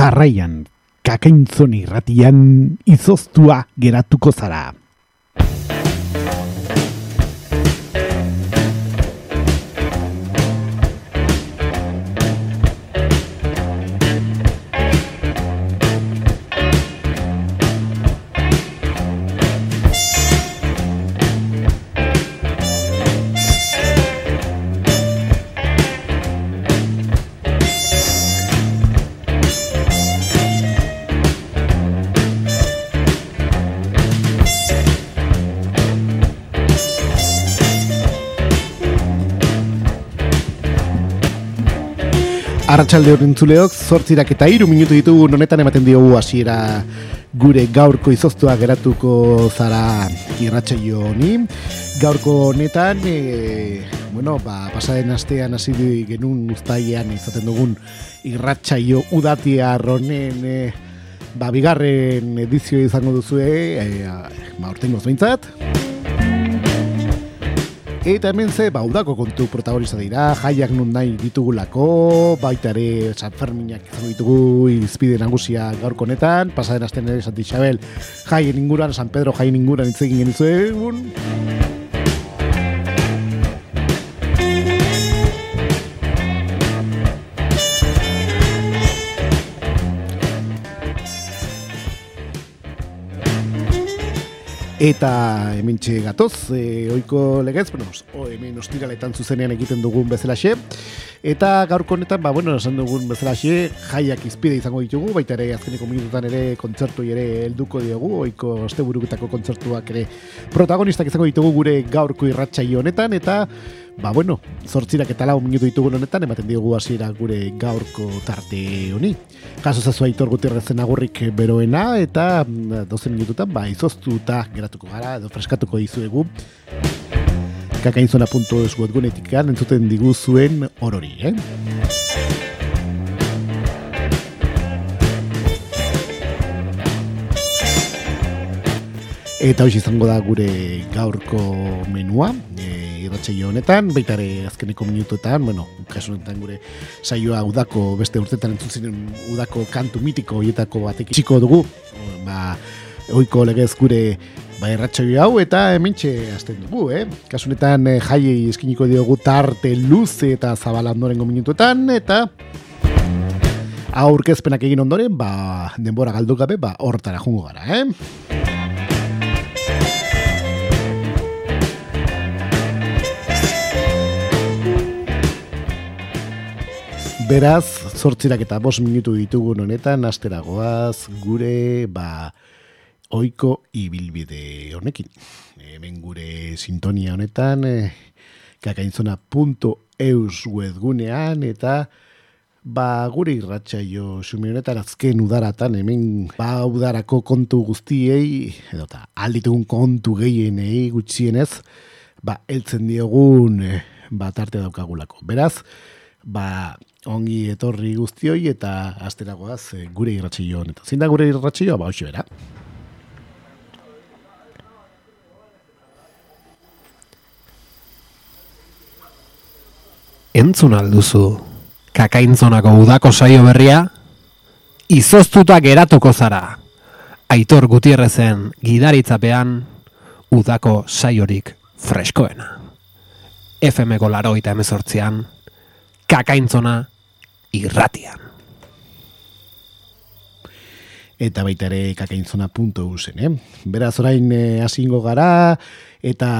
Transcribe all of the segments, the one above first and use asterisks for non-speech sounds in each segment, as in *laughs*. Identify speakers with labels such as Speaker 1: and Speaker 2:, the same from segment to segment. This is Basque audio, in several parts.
Speaker 1: jarraian, kakaintzon irratian izoztua geratuko zara. Arratxalde horren zuleok, zortzirak eta iru minutu ditugu honetan ematen diogu hasiera gure gaurko izoztua geratuko zara irratxaio honi. Gaurko honetan, e, bueno, ba, pasaden astean hasi genuen ustaian izaten dugun irratxaio udatia ronen e, ba, bigarren edizio izango duzue, e, ba, orten gozbeintzat. Eta hemen ze, ba, udako kontu protagonista dira, jaiak nun nahi ditugulako, baita ere San Ferminak izango ditugu izpide nagusia gaurko honetan, pasaden asten ere Santi Xabel jaien inguran, San Pedro jaien inguran itzegin genitzu Eta hemen gatoz, e, oiko legez, bueno, o, hemen ostiraletan zuzenean egiten dugun bezalaxe. Eta gaurko honetan, ba, bueno, esan dugun bezalaxe, jaiak izpide izango ditugu, baita ere azkeneko minututan ere kontzertu ere helduko diogu, oiko osteburuketako kontzertuak ere protagonistak izango ditugu gure gaurko irratxai honetan, eta ba bueno, zortzirak eta lau minutu ditugun honetan, ematen diogu hasiera gure gaurko tarte honi. Kaso zazua itor gutirrezen agurrik beroena, eta 12 mm, minututan, ba, izoztuta geratuko gara, edo freskatuko dizuegu. Kakainzona.es webgunetik entzuten diguzuen orori, eh? Eta hoxe izango da gure gaurko menua, irratxe honetan, baita ere azkeneko minutuetan, bueno, kasu honetan gure saioa udako, beste urtetan entzun udako kantu mitiko hoietako batek txiko dugu, ba, oiko legez gure ba, hau, eta hementxe azten dugu, eh? Kasu honetan eh, jaiei eskiniko diogu tarte luze eta zabalandorengo minutuetan, eta aurkezpenak egin ondoren, ba, denbora galdu gabe, ba, hortara jungo gara, eh? Beraz, zortzirak eta bos minutu ditugun honetan, asteragoaz gure, ba, oiko ibilbide honekin. Hemen gure sintonia honetan, e, kakainzona.eus webgunean, eta ba, gure irratxaio sumi honetan azken udaratan, hemen ba, udarako kontu guztiei, edota, alditugun kontu gehienei gutxienez, ba, eltzen diogun, e, ba, tarte daukagulako. Beraz, ba, ongi etorri guztioi eta asteragoaz e, gure irratxioan. Eta zein da gure irratxioa? Ba, hoxe bera.
Speaker 2: Entzun alduzu kakaintzonako udako saio berria, izoztuta geratuko zara. Aitor Gutierrezen gidaritzapean udako saiorik freskoena. FM-ko laroita emezortzian, kakaintzona irratian.
Speaker 1: Eta baita ere kakaintzona.usen, eh? Beraz orain eh, asingo gara, eta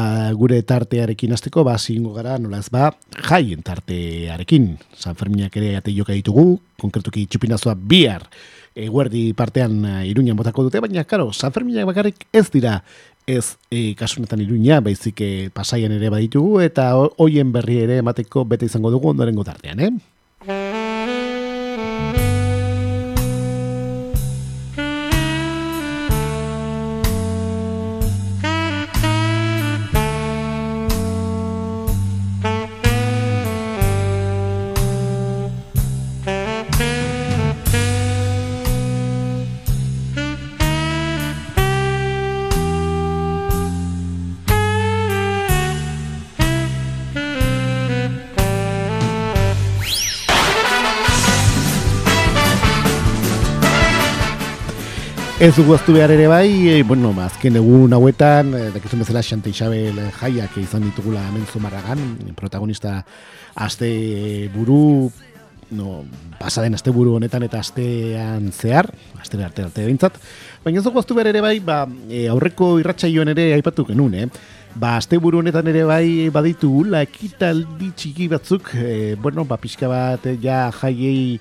Speaker 1: gure tartearekin azteko, ba, asingo gara, nola ba, jaien tartearekin. San Ferminak ere ate joka ditugu, konkretuki txupinazua bihar, eguerdi partean uh, iruñan botako dute, baina, karo, San Ferminak bakarrik ez dira ez e, kasunetan iruña, baizik e, pasaian ere baditugu, eta hoien berri ere emateko bete izango dugu ondorengo tartean, eh? Ez dugu aztu behar ere bai, e, bueno, azken egun hauetan, e, dakizun bezala Xante Isabel jaiak izan ditugula hemen zumarragan, protagonista aste buru, no, pasaden aste buru honetan eta astean zehar, aste arte arte bintzat, baina ez dugu aztu behar ere bai, ba, e, aurreko irratsaioan ere aipatu genuen, eh? Ba, azte buru honetan ere bai baditu la ekitaldi txiki batzuk, e, bueno, ba, pixka bat ja jaiei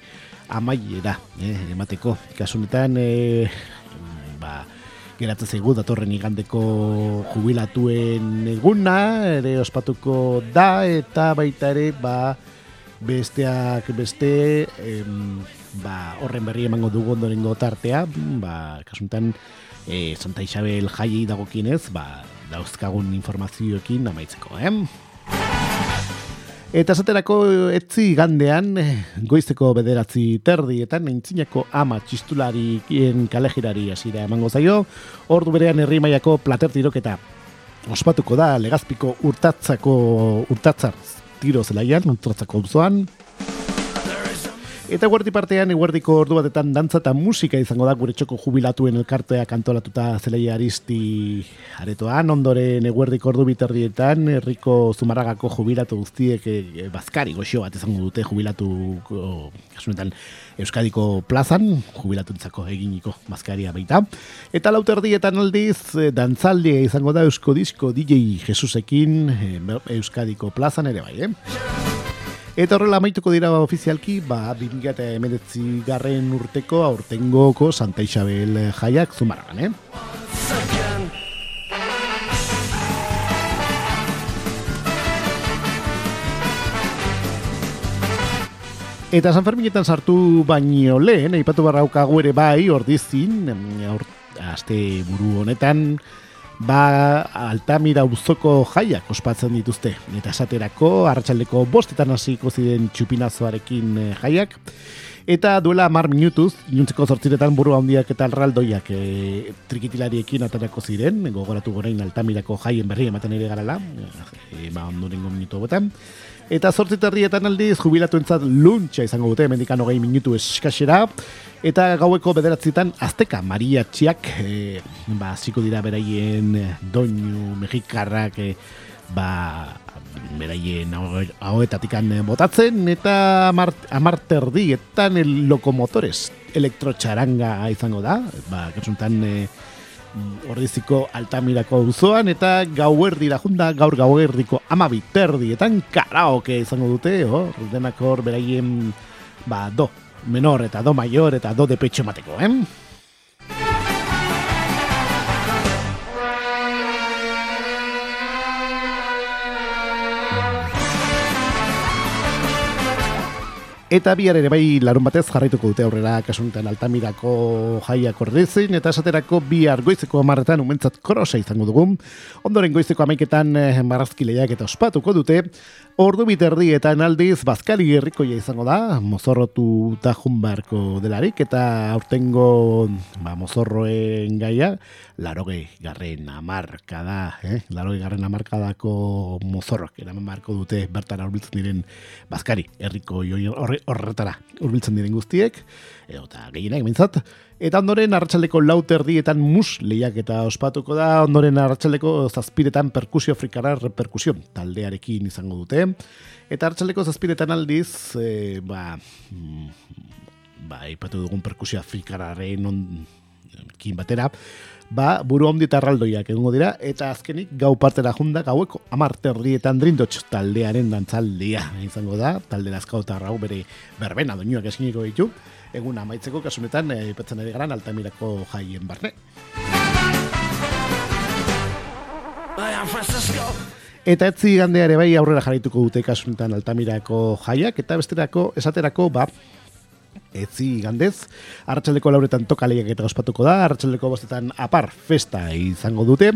Speaker 1: amaiera, eh, emateko. Kasunetan, eh, geratzen zaigu datorren igandeko jubilatuen eguna, ere ospatuko da, eta baita ere, ba, besteak beste, em, ba, horren berri emango dugu ondorengo tartea, ba, kasuntan, e, Santa Isabel jai dagokienez, ba, dauzkagun informazioekin amaitzeko, eh? Eta esaterako etzi gandean, eh, goizeko bederatzi terdietan, entzinako ama txistularikien kalejirari hasira emango zaio, ordu berean herri maiako plater tiroketa. Ospatuko da legazpiko urtatzako urtatzar tiro zelaian, urtatzako uzoan, Eta guardi partean, eguerdiko ordu batetan dantza eta musika izango da gure txoko jubilatuen elkartea kantolatuta zeleia aristi aretoan, ondoren eguerdiko ordu biterdietan, herriko zumarragako jubilatu guztiek e, bazkari goxo bat izango dute jubilatu kasunetan Euskadiko plazan, jubilatuntzako eginiko bazkaria baita. Eta lauterdietan aldiz, e, dantzaldia izango da Eusko Disko DJ Jesusekin e, Euskadiko plazan ere bai, eh? Eta horrela amaituko dira ofizialki, ba, 2019 garren urteko aurtengoko Santa Isabel jaiak zumarragan, eh? Eta San Ferminetan sartu baino lehen, aipatu barraukagu ere bai, ordizin, aste buru honetan, ba Altamira uzoko jaiak ospatzen dituzte. Eta esaterako, arratsaldeko bostetan hasiko ziren txupinazoarekin eh, jaiak. Eta duela mar minutuz, inuntzeko zortziretan buru handiak eta alraldoiak e, trikitilariekin atarako ziren, gogoratu gorein Altamirako jaien berri ematen ere garala, e, ba ondorengo minutu betan. Eta zortziterrietan aldiz, jubilatu entzat luntxa izango dute, mendikan hogei minutu eskasera. Eta gaueko bederatzitan azteka mariatxiak, e, ba, ziko dira beraien doinu mexikarrak, e, ba, beraien hauetatikan botatzen, eta amarterdietan el lokomotores elektrotxaranga izango da, ba, kasuntan, e, ordiziko altamirako uzoan eta gauerdi da junda gaur gauerdiko amabi terdietan karaoke izango dute, oh, denak hor beraien ba, do menor eta do mayor eta do de pecho mateko, eh? Eta bihar ere bai larun batez jarraituko dute aurrera kasuntan altamirako jaiak ordezin, eta esaterako bihar goizeko amarretan umentzat korosa izango dugu. Ondoren goizeko amaiketan eh, marrazkileak eta ospatuko dute, Ordu biterdietan aldiz bazkari herrikoia izango da, mozorrotu da junbarko delarik, eta aurtengo ba, mozorroen gaia, laroge garren amarka da, eh? laroge garren amarkadako mozorroak, eraman marko dute bertara urbiltzen diren bazkari herriko horretara urbiltzen diren guztiek, edo eta gehienak mintzat, Eta ondoren arratsaldeko lauter dietan mus lehiak eta ospatuko da, ondoren arratsaldeko zazpiretan perkusio afrikara reperkusio taldearekin izango dute. Eta arratsaldeko zazpiretan aldiz, e, ba, mm, ba, ipatu dugun perkusio afrikararen on, batera, ba, buru ondi eta arraldoiak egongo dira, eta azkenik gau partera junda gaueko amarterdietan drindotx taldearen dantzaldia izango da, talde lazkau eta rau bere berbena doinuak eskiniko ditu, egun amaitzeko kasunetan e, ipatzen ari garan altamirako jaien barne. Eta etzi gandea ere bai aurrera jarraituko dute kasunetan altamirako jaiak, eta besterako esaterako ba, etzi gandez, arratsaldeko lauretan tokaleiak eta ospatuko da, arratsaldeko bostetan apar festa izango dute,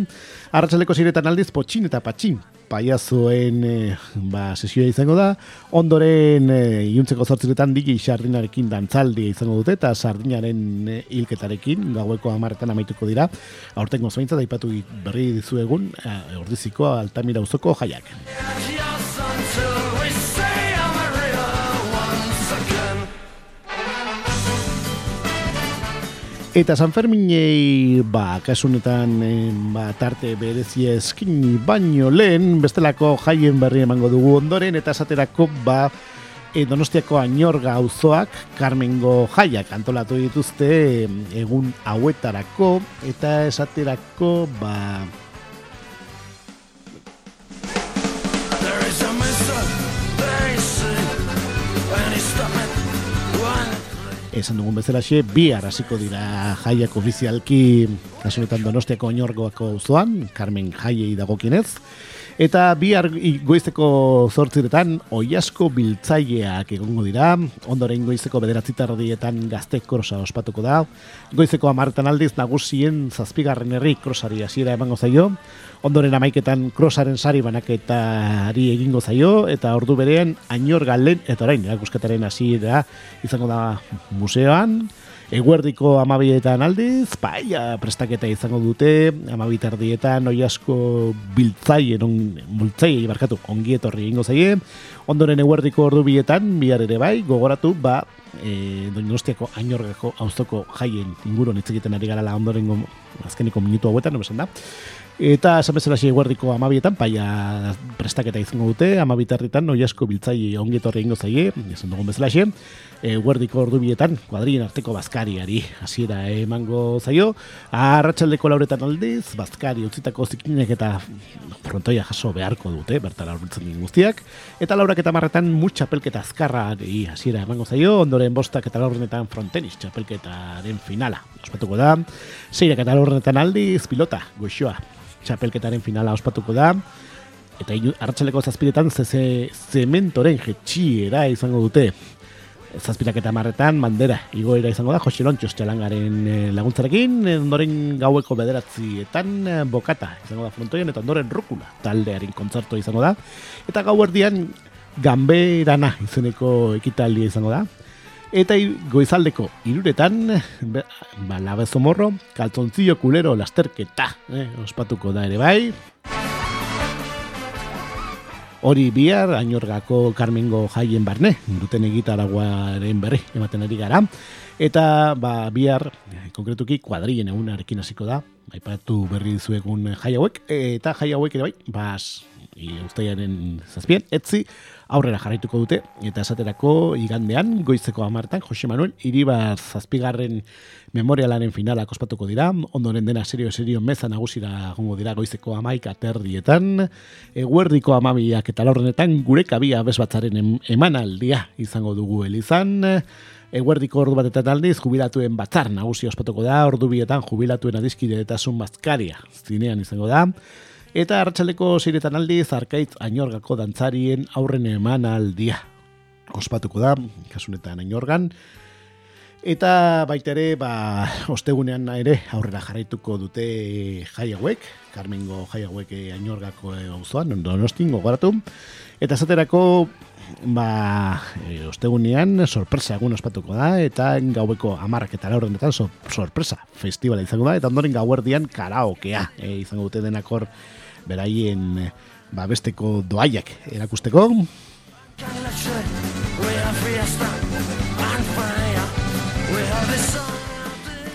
Speaker 1: arratsaldeko ziretan aldiz potxin eta patxin paiazoen e, ba, sesioa izango da, ondoren e, iuntzeko zortziretan digi sardinarekin dantzaldi izango dute, eta sardinaren e, hilketarekin gaueko amaretan amaituko dira, aurten gozointza daipatu berri dizuegun, e, ordiziko altamira uzoko jaiak. Eta San Ferminei, ba, kasunetan, ba, tarte berezi eskin baino lehen, bestelako jaien berri emango dugu ondoren, eta esaterako, ba, e, donostiako ainorga auzoak Carmengo jaiak antolatu dituzte egun hauetarako, eta esaterako, ba, esan dugun bezala bi hasiko dira jaiak ofizialki kasunetan donostiako oinorgoako uzoan, Carmen jaiei dagokinez, eta bi goizeko zortziretan oiasko biltzaileak egongo dira, ondoren goizeko bederatzitarrodietan gazte krosa ospatuko da, goizeko amartan aldiz nagusien zazpigarren herri krosari hasiera emango zaio, ondoren amaiketan krosaren sari banaketari egingo zaio, eta ordu berean ainor galen, eta orain, erakusketaren hasiera izango da museoan, eguerdiko amabietan aldiz, paia prestaketa izango dute, amabitardietan oi asko biltzai, eron, bultzai, barkatu, ongietorri egingo zaie, ondoren eguerdiko ordu bietan, bihar ere bai, gogoratu, ba, e, doinostiako ainorgako auzoko jaien inguruan hitz egiten ari garala ondorengo azkeniko minutu hauetan, no da. Eta esan bezala xe guardiko amabietan, paia prestaketa izango dute, amabitarritan, noi asko biltzai ongietorri ingo zaie, esan dugun bezala xe, e, guardiko ordu bietan, kuadrien arteko bazkariari, hasiera emango zaio, arratsaldeko lauretan aldiz, bazkari utzitako zikinek eta frontoia jaso beharko dute, bertara horbiltzen guztiak, eta laurak eta marretan mutxapelketa azkarra hasiera emango zaio, ondoren bostak eta laurrenetan frontenis txapelketaren finala, ospatuko da, zeirak eta laurrenetan aldiz, pilota, goxoa, txapelketaren finala ospatuko da. Eta hartxaleko zazpiretan zeze zementoren jetxiera izango dute zazpirak eta marretan bandera igoera izango da Jose Lontxo txalangaren eh, laguntzarekin. Ondoren gaueko bederatzietan eh, bokata izango da frontoian eta ondoren rukula taldearen kontzerto izango da. Eta gau erdian gamberana izeneko ekitaldia izango da. Eta goizaldeko iruretan, ba, labezo morro, kaltzontzio kulero lasterketa, eh, ospatuko da ere bai. Hori bihar, ainorgako Carmengo jaien barne, duten egitaraguaren berri, ematen ari gara. Eta ba, bihar, konkretuki, kuadrien egunarekin hasiko da, aipatu berri dizuegun jai hauek, eta jai hauek ere bai, bas, ustaiaren zazpien, etzi, aurrera jarraituko dute, eta esaterako igandean, goizeko amartan, Jose Manuel, iribar zazpigarren memorialaren finala ospatuko dira, ondoren dena serio-serio meza nagusira gongo dira goizeko amaika terdietan, eguerdiko amabiak eta laurrenetan gure kabia bezbatzaren emanaldia izango dugu elizan, Eguerdiko ordu bat eta taldiz, jubilatuen batzar nagusi ospatuko da, ordu bietan jubilatuen adizkide eta bazkaria zinean izango da. Eta hartxaleko ziretan aldi, zarkaitz ainorgako dantzarien aurren eman aldia. Ospatuko da, kasunetan ainorgan. Eta baita ere, ba, ostegunean ere aurrera jarraituko dute jai hauek, Carmengo jai hauek ainorgako auzoan, donostin gogoratu. Eta zaterako, ba, e, ostegunean sorpresa egun ospatuko da, eta gaueko amarrak eta laurrenetan sorpresa festivala izango da, eta ondoren gauerdian karaokea e, izango dute denakor beraien ba, besteko doaiak erakusteko.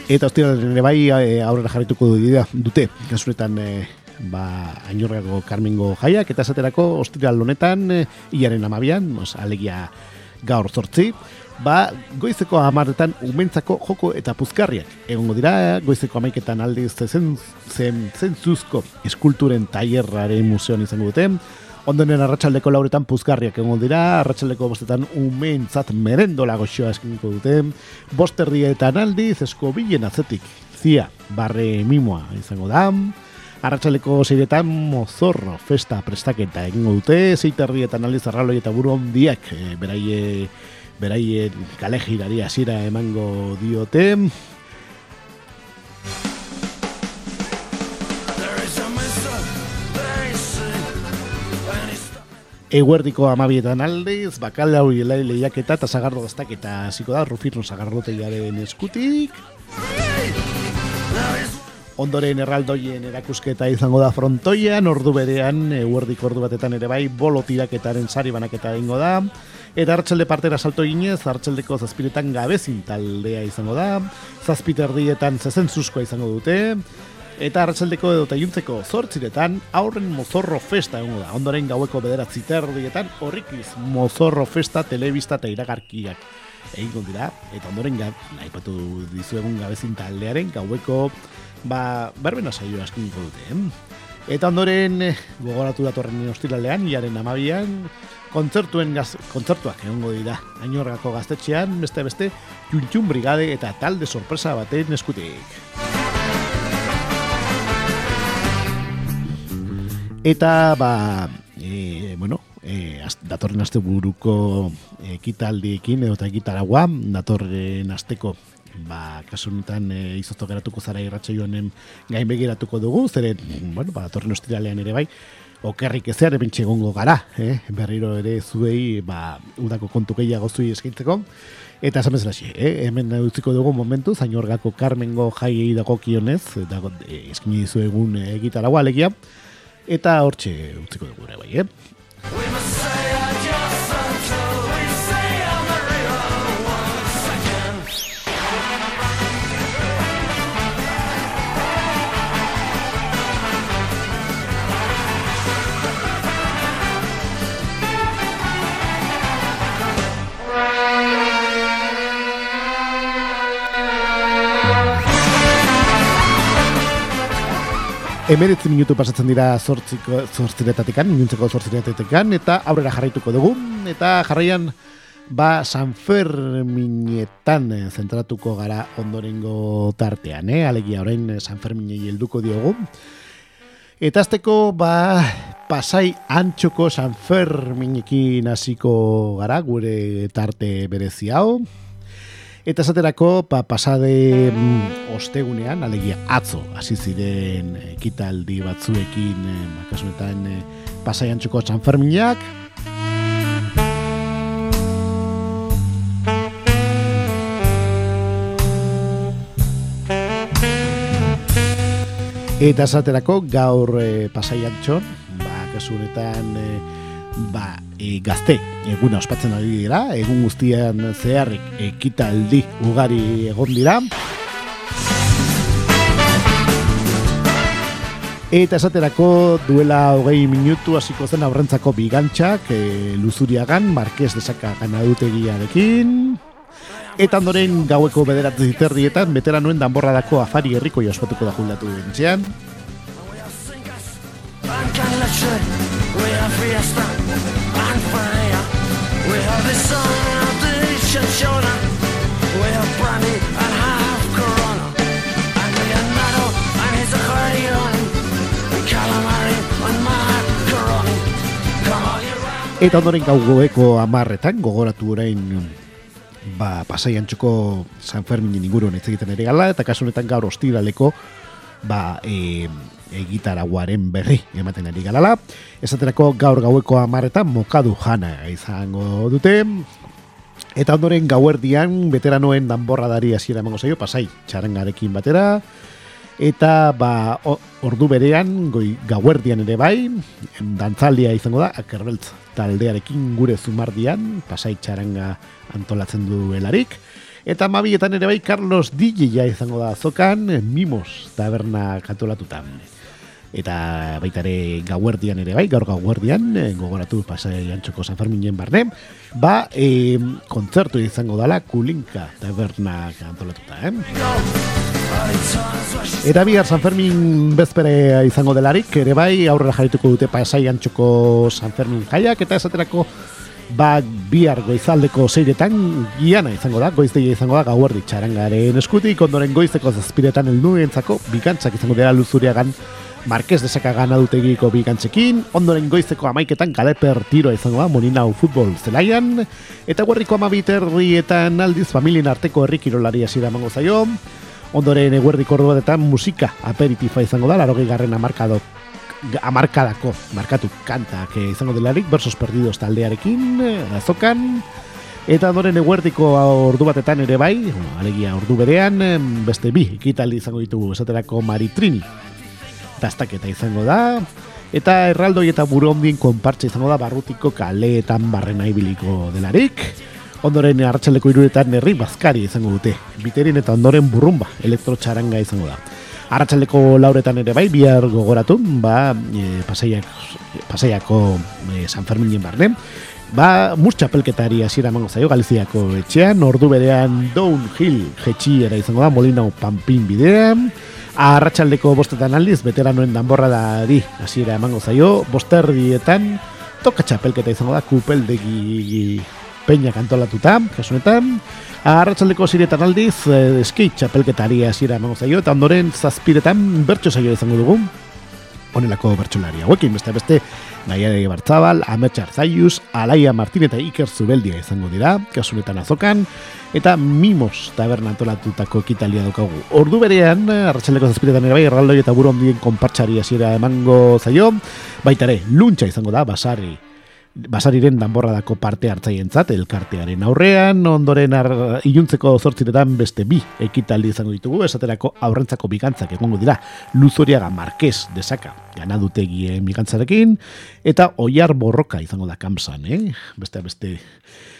Speaker 1: Eta hostia, nire bai e, aurrera jarrituko dira, dute, kasuretan e, ba, ainorgako karmingo jaiak, eta esaterako hostia honetan e, iaren amabian, alegia gaur zortzi, ba, goizeko amaretan umentzako joko eta puzkarriak. Egongo dira, goizeko amaiketan aldiz zen, zen, zen zuzko eskulturen taierraren museoan izango dute. Ondonen arratsaldeko lauretan puzkarriak egongo dira, arratsaldeko bostetan umentzat merendola goxoa eskiniko dute. Bosterdietan aldiz eskobilen azetik zia barre mimoa izango da. Arratxaleko zeiretan mozorro festa prestaketa egingo dute, zeiterrietan aldiz arraloi eta buru ondiak, e, beraie beraien kale girari hasiera emango diote. Eguerdiko amabietan aldiz, bakal hau lehiak eta zagardo gaztak eta ziko da, rufirno zagardote eskutik. Ondoren erraldoien erakusketa izango da frontoian, ordu berean, eguerdik ordu batetan ere bai, bolo tiraketaren sari banaketa egingo da. Eta hartxelde partera salto ginez, hartxeldeko zazpiretan gabezin taldea izango da. Zazpiterdietan zezen izango dute. Eta hartxeldeko edo taiuntzeko zortziretan aurren mozorro festa egongo da. Ondoren gaueko bederatzi terdietan horrikiz mozorro festa telebista eta iragarkiak egingo dira. Eta ondoren ga, nahi patu dizuegun gabezin taldearen gaueko ba, berbena saio askiniko dute. Eh? Eta ondoren, eh, gogoratu datorren ostiralean, iaren amabian, kontzertuen gaz, kontzertuak egongo dira. Ainorgako gaztetxean, beste beste, juntxun brigade eta talde sorpresa baten eskutik. Eta, ba, e, bueno, e, az, datorren aste buruko ekitaldiekin, edo eta ekitaragua, datorren asteko ba, kasu honetan e, izosto geratuko zara irratxe joanen gain begiratuko dugu, zeren, bueno, ba, torren ostiralean ere bai, okerrik ezean ebintxe egongo gara, eh? berriro ere zuei, ba, udako kontu gehiago zui eskaintzeko, eta esan bezala eh? hemen utziko dugu momentu, zainorgako Carmengo jai dago kionez, dago, e, eskini dizu egun egitaragoa alegia, eta hortxe utziko dugu ere bai, eh? Emeretzi minutu pasatzen dira zortziko zortziretatekan, minuntzeko zortziretatekan, eta aurrera jarraituko dugu, eta jarraian ba San Ferminetan zentratuko gara ondorengo tartean, eh? alegia orain San Ferminei helduko diogu. Eta azteko, ba, pasai antxoko San Ferminekin hasiko gara, gure tarte berezi hau, Eta esaterako, pa, pasade mm, ostegunean, alegia atzo, hasi ziren ekitaldi batzuekin, eh, makasunetan eh, pasaian txoko txanferminak. Eta esaterako, gaur eh, pasaian ba, kasunetan, eh, ba, e, gazte eguna ospatzen ari dira, egun guztian zeharrik ekitaldi ugari egon dira. Eta esaterako duela hogei minutu hasiko zen aurrentzako bigantxak e, luzuriagan, Marquez de Saka ganadutegiarekin. Eta ondoren gaueko bederatu ziterrietan, betera nuen danborradako afari herriko jaspatuko da juldatu dintzean. Eta ondoren gau goeko amarretan gogoratu orain ba, pasai antxoko San Ferminen inguruan ez egiten ere gala, eta kasu honetan gaur ostiraleko ba, e, egitaraguaren berri ematen ari galala. Esaterako gaur gaueko amarretan mokadu jana izango dute. Eta ondoren gauerdian veteranoen danborra dari hasiera emango zaio pasai txarangarekin batera. Eta ba, ordu berean goi, gauerdian ere bai, dantzaldia izango da, akerbeltz taldearekin gure zumardian, pasai txaranga antolatzen duelarik. Eta mabietan ere bai, Carlos DJ izango da zokan, mimos taberna katolatutan eta baita ere gauerdian ere bai, gaur gauerdian, e, gogoratu pasai antxoko San Ferminen barne, ba, e, kontzertu izango dala kulinka taberna antolatuta, eh? Eta bihar San Fermin bezpere izango delarik, ere bai, aurrera jarrituko dute pasai antxoko San Fermin jaiak, eta esaterako ba bihar goizaldeko zeiretan giana izango da, goizdeia izango da gauerdi txarangaren eskutik, ondoren goizeko zazpiretan elduentzako bikantzak izango dela luzuriagan Marquez de gana dutegiko bigantzekin, ondoren goizeko amaiketan galeper tiroa izango da, Moninau futbol zelaian, eta guerriko amabiterrietan aldiz familien arteko herrikirolari hasiera mango zaio, ondoren eguerdiko orduatetan musika aperitifa izango da, larogei garren amarkado amarkadako, markatu kantak izango delarik, versos perdidos taldearekin, azokan, Eta ondoren eguerdiko ordu batetan ere bai, alegia ordu berean, beste bi, ekitaldi izango ditugu, esaterako Maritrini. Tastaketa izango da, eta erraldoi eta burondien konpartza izango da barrutiko kaleetan barrena ibiliko delarik. Ondoren hartxaleko iruretan herri bazkari izango dute. Biterin eta ondoren burrumba, elektrotxaranga izango da. Arratxaldeko lauretan ere bai, bihar gogoratu, ba, e, pasaiak, pasaiako e, San Ferminen barne, ba, murtxapelketari hasiera emango zaio Galiziako etxean, ordu berean Downhill jetxiera izango da, Molina Pampin bidean, arratsaldeko bostetan aldiz, veteranoen danborra da di, hasiera emango zaio, bosterdietan, toka txapelketa izango da, kupeldegi peña kantolatuta, kasunetan, arratsaldeko ziretan aldiz, eh, skate txapelketari hasiera emango zaio, eta ondoren zazpiretan bertso zaio izango dugu, onelako bertsolari hauekin, beste beste Naiare Bartzabal, Ametxar Zaius, Alaia Martin eta Iker Zubeldia izango dira, kasunetan azokan, eta Mimos taberna antolatutako ekitalia daukagu. Ordu berean, arratsaleko zazpiretan ere bai, erraldoi eta buru ondien konpartxari hasiera emango zaio, baita ere, luntxa izango da, basari basariren danborradako parte hartzaientzat elkartearen aurrean, ondoren ar, iluntzeko zortziretan beste bi ekitaldi izango ditugu, esaterako aurrentzako bigantzak egongo dira, Luzoriaga Marquez desaka, ganadutegien bigantzarekin, eta oiar borroka izango da kamsan, eh? beste beste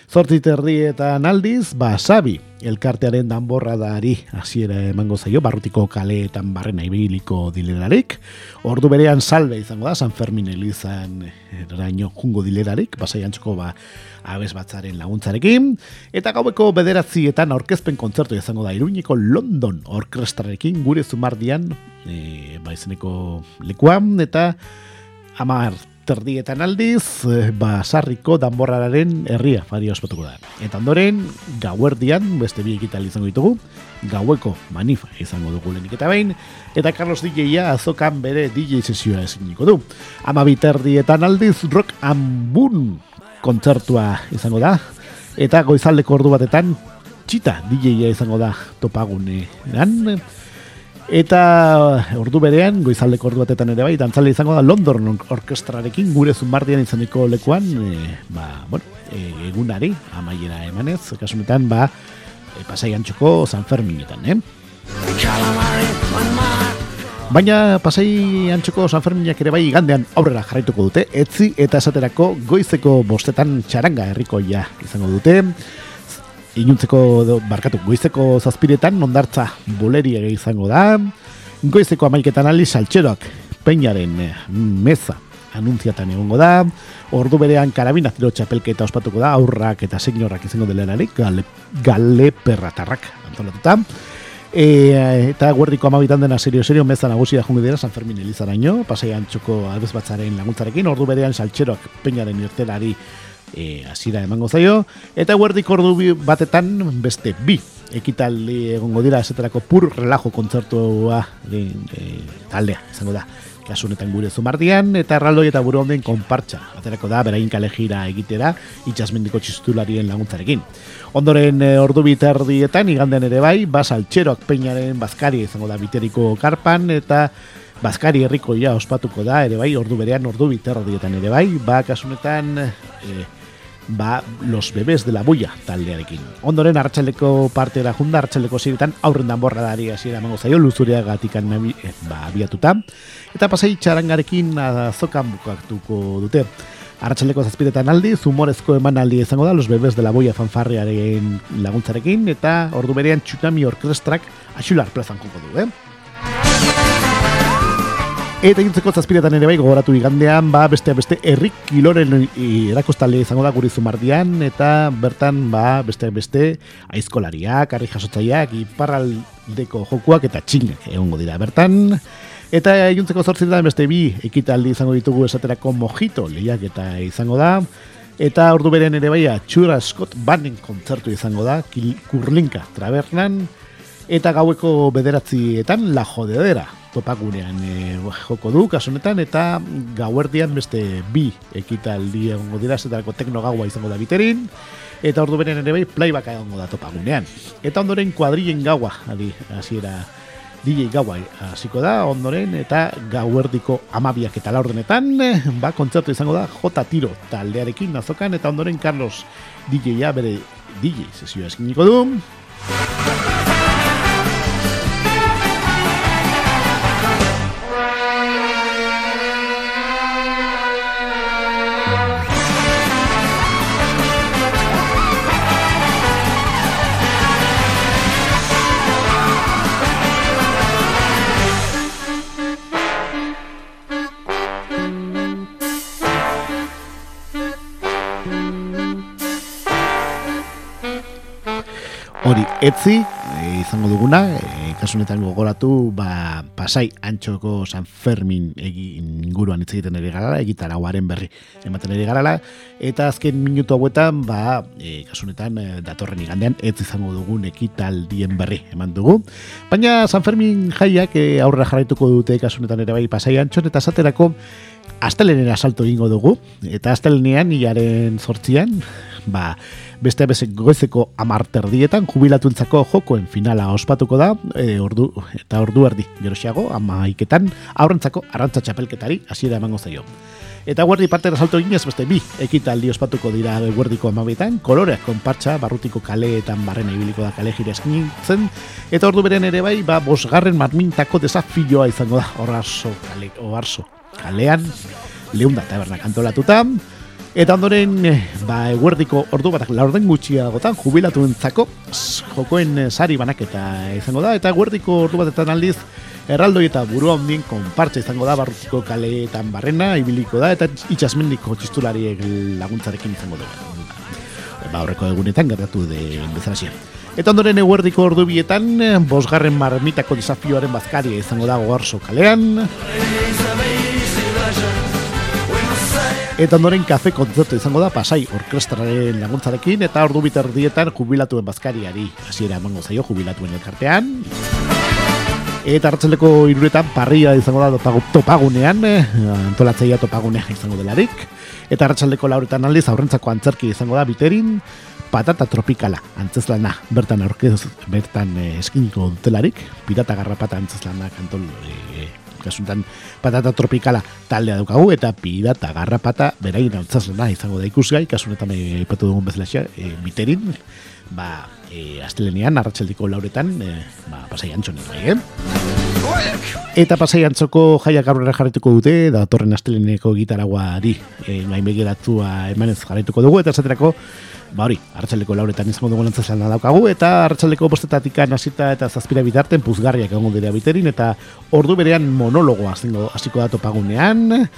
Speaker 1: Zortzit erdietan aldiz, basabi, elkartearen danborra dari hasiera emango zaio, barrutiko kaleetan barrena ibiliko dilerarik. Ordu berean salve izango da, San Fermin Elizan eraino jungo dilerarik, basai antzuko ba, abez batzaren laguntzarekin. Eta gaueko bederatzietan aurkezpen kontzertu izango da, iruñeko London orkestrarekin gure zumardian, e, ba izeneko lekuan, eta amar terdietan aldiz, eh, basarriko danborrararen herria fari ospatuko da. Eta ondoren, gauerdian, beste bi ekital izango ditugu, gaueko manifa izango dugu lehenik eta behin, eta Carlos DJ-a azokan bere DJ sesioa eziniko du. Ama biterdietan aldiz, rock ambun kontzertua izango da, eta goizaldeko ordu batetan, txita DJ-a izango da topagunean, Eta ordu berean, goizaldeko ordu batetan ere bai, dantzale izango da London orkestrarekin gure zumbardian izaniko lekuan, e, ba, bueno, e, egunari, amaiera emanez, kasunetan, ba, e, pasai antxoko San Ferminetan, eh? Baina pasai antxoko San Ferminak ere bai igandean aurrera jarraituko dute, etzi eta esaterako goizeko bostetan txaranga herrikoia izango dute, inuntzeko barkatu goizeko zazpiretan ondartza buleri izango da. Goizeko amaiketan ali saltxeroak peinaren eh, meza anuntziatan egongo da. Ordu berean karabina zero txapelketa ospatuko da aurrak eta signorak izango delerarik gale, gale perratarrak antolatuta. E, eta guerdiko amabitan dena serio serio meza nagusia jungo dira San Fermin Elizaraino pasai antxoko albez batzaren laguntzarekin. Ordu berean saltxeroak peinaren irtelari e, azira emango zaio, eta guerdik ordu batetan beste bi ekitaldi egongo dira esaterako pur relajo kontzertua e, e, taldea, izango da. Kasunetan gure zumardian, eta erraldoi eta buru honden konpartxa, aterako da, berain kale jira egitera, itxasmendiko txistularien laguntzarekin. Ondoren e, ordu biterdietan, igandean ere bai, basaltxeroak peinaren bazkari izango da biteriko karpan, eta Bazkari herriko ja ospatuko da, ere bai, ordu berean, ordu biterdietan ere bai, ba, kasunetan, e, ba, los bebés de la bulla taldearekin. Ondoren hartxaleko parte da junda, hartxaleko ziretan aurren danborra dari hasiera mango zaio, luzuria gatikan nabi, eh, ba, abiatuta. Eta pasai txarangarekin azokan bukatuko dute. Arratxaleko zazpiretan aldi, zumorezko eman aldi izango da, los bebés de la boia fanfarriaren laguntzarekin, eta ordu berean txutami orkestrak axular plazan joko du, eh? Eta gintzeko zazpiretan ere bai gogoratu igandean, ba, beste beste errik kiloren erakostale izango da guri zumardian, eta bertan, ba, beste beste aizkolariak, arri jasotzaiak, iparraldeko jokuak eta txinek egongo dira bertan. Eta gintzeko zortziretan beste bi ekitaldi izango ditugu esaterako mojito lehiak eta izango da. Eta ordu beren ere bai, txura Scott Banning kontzertu izango da, kurlinka trabernan. Eta gaueko bederatzietan la jodedera topagunean e, joko du kasunetan eta gauerdian beste bi ekitaldi egongo dira zetarako tekno gaua izango da biterin eta ordu beren ere bai playback egongo da topagunean eta ondoren kuadrillen gaua adi hasiera DJ Gaua hasiko da, ondoren, eta gauerdiko amabiak eta laurdenetan, ba, kontzertu izango da, J. Tiro taldearekin nazokan, eta ondoren Carlos DJ-a bere DJ sesioa eskiniko du. Hori etzi e, izango duguna e, kasunetan gogoratu ba, pasai antxoko San Fermin egin inguruan hitz egiten ere garala egitarauaren berri ematen ere garala. Eta azken minutu hauetan ba, e, kasunetan e, datorren igandean ez izango dugun ekitaldien berri eman dugu. Baina San Fermin jaiak e, aurrera jarraituko dute kasunetan ere bai pasai antxon eta zaterako Astelenen asalto egingo dugu, eta astelenean, hilaren sortzian, ba, beste bezek goizeko amarterdietan jubilatuentzako jokoen finala ospatuko da e, ordu, eta ordu erdi geroxiago amaiketan aurrentzako arrantza txapelketari hasiera emango zaio. Eta guardi parte salto eginez beste bi ekitaldi ospatuko dira guardiko amabietan, koloreak konpartxa, barrutiko kaleetan barrena ibiliko da kale jira zen, eta ordu beren ere bai, ba, bosgarren marmintako desafioa izango da, horarso, kale, oarso, kalean, leunda tabernak antolatuta, Eta ondoren, eh, ba, eguerdiko ordu bat, laurden gutxiagotan, jubilatu entzako, jokoen eh, sari banaketa izango da, eta eguerdiko ordu batetan aldiz, erraldoi eta burua ondien konpartza izango da, barrutiko kaleetan barrena, ibiliko da, eta itxasmendiko txistulariek laguntzarekin izango da. Ba, horreko egunetan gertatu de bezalasia. Eta ondoren eguerdiko ordu bietan, bosgarren marmitako desafioaren bazkaria izango da gogarso kalean. Eta ondoren kafe kontzertu izango da pasai orkestraren laguntzarekin eta ordu biterdietan jubilatuen bazkariari hasiera emango zaio jubilatuen elkartean. Eta hartzeleko iruretan parria izango da topagunean, eh, antolatzeia topagunean izango delarik. Eta hartzaldeko lauretan aldiz aurrentzako antzerki izango da biterin, patata tropikala antzezlana bertan aurkez bertan eh, eskiniko dutelarik, pirata garrapata antzezlana kantol eh, kasuntan patata tropikala taldea daukagu eta pirata garrapata berain altzazena izango da ikusgai kasunetan aipatu dugun bezala e, biterin ba e, astelenean arratsaldiko lauretan e, ba pasai antxon bai, eh? Eta pasai antzoko jaiak aurrera jarretuko dute, da torren asteleneko gitaraguari e, nahi begiratua emanez jarretuko dugu, eta esaterako ba hori, hartzaleko lauretan izango dugu lantzazan daukagu, eta hartzaleko bostetatik hasita eta zazpira bitarten puzgarriak egongo dira biterin, eta ordu berean monologoa hasiko da topagunean,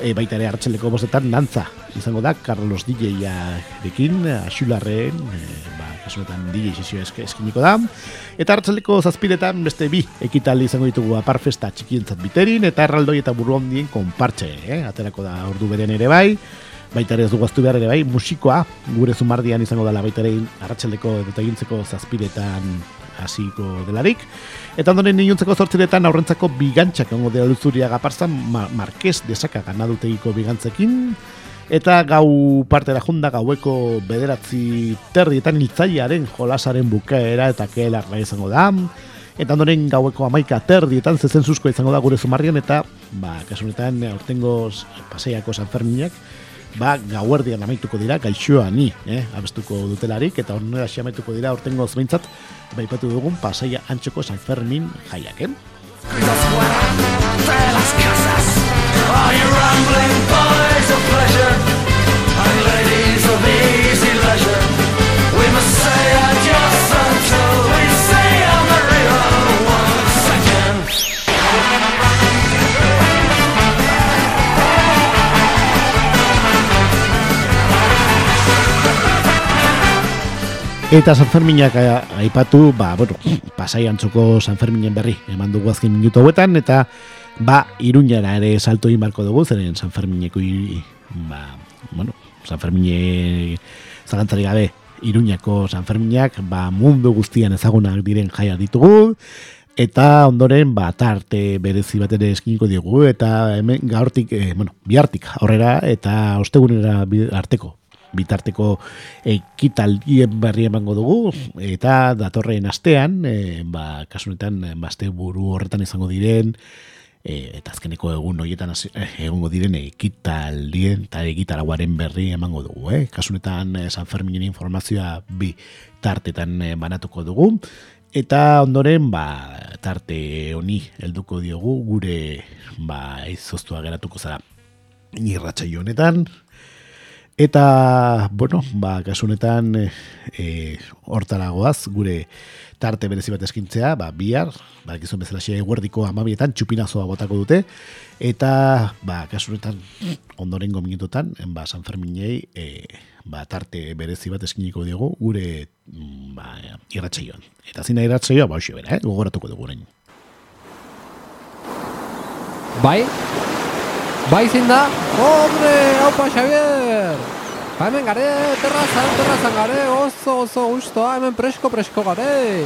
Speaker 1: e, baita ere hartzaleko bostetan dantza izango da, Carlos DJ-a dekin, Axularren, e, ba, kasunetan DJ sesio eskiniko da, eta hartzaleko zazpiretan beste bi ekitaldi izango ditugu aparfesta txikientzat biterin, eta erraldoi eta buru hondien konpartxe, eh? aterako da ordu beren ere bai, baita ere ez dugu behar ere bai, musikoa, gure zumardian izango dela baita ere arratxaldeko eta egintzeko zazpiretan hasiko delarik. Eta ondoren ninuntzeko zortziretan aurrentzako bigantxak ongo dela luzuria gaparzan, ma Marquez desaka ganadutegiko bigantzekin. Eta gau parte da junda gaueko bederatzi terrietan iltzaiaren jolasaren bukaera eta kelarra izango da. Eta ondoren gaueko amaika terdietan zezen zuzko izango da gure zumarrian eta ba, kasunetan aurtengo paseiako sanferminak ba, gauerdian amaituko dira, gaixoa ni, eh, abestuko dutelarik, eta honera amaituko dira, ortengo zbeintzat, baipatu dugun, pasaia antxoko San Fermin jaiak, eh? Eta San Ferminak eh, aipatu, ba, bueno, pasai antzoko San Ferminen berri, eman dugu azken minutu hauetan, eta ba, iruñara ere salto inbarko dugu, zeren San Fermineko, ba, bueno, San Fermine zalantzari gabe, iruñako San Ferminak, ba, mundu guztian ezagunak diren jaia ditugu, eta ondoren, ba, tarte berezi bat ere eskiniko diegu, eta hemen gaurtik, e, bueno, bihartik aurrera, eta ostegunera arteko bitarteko ekitaldien berri emango dugu eta datorren astean e, ba kasunetan baste buru horretan izango diren e, eta azkeneko egun horietan egongo diren ekitaldien eta egitaraguaren berri emango dugu eh? kasunetan San Ferminen informazioa bi tartetan banatuko dugu Eta ondoren, ba, tarte honi helduko diogu gure ba, izoztua geratuko zara irratxa honetan. Eta, bueno, ba, kasunetan e, hortaragoaz gure tarte berezi bat eskintzea, ba, bihar, ba, gizon bezala xe guardiko amabietan txupinazoa botako dute. Eta, ba, kasunetan ondoren gominutotan, ba, San Ferminei, e, ba, tarte berezi bat eskiniko diogu gure mm, ba, irratsaioan. Eta zina irratsaioa ba hoxe bera, eh? gogoratuko dugu orain.
Speaker 2: Bai? Bai zin da? Hombre, haupa Xavier! Ba hemen gare, terrazan, terrazan gare, oso, oso gustoa, hemen presko, presko gare!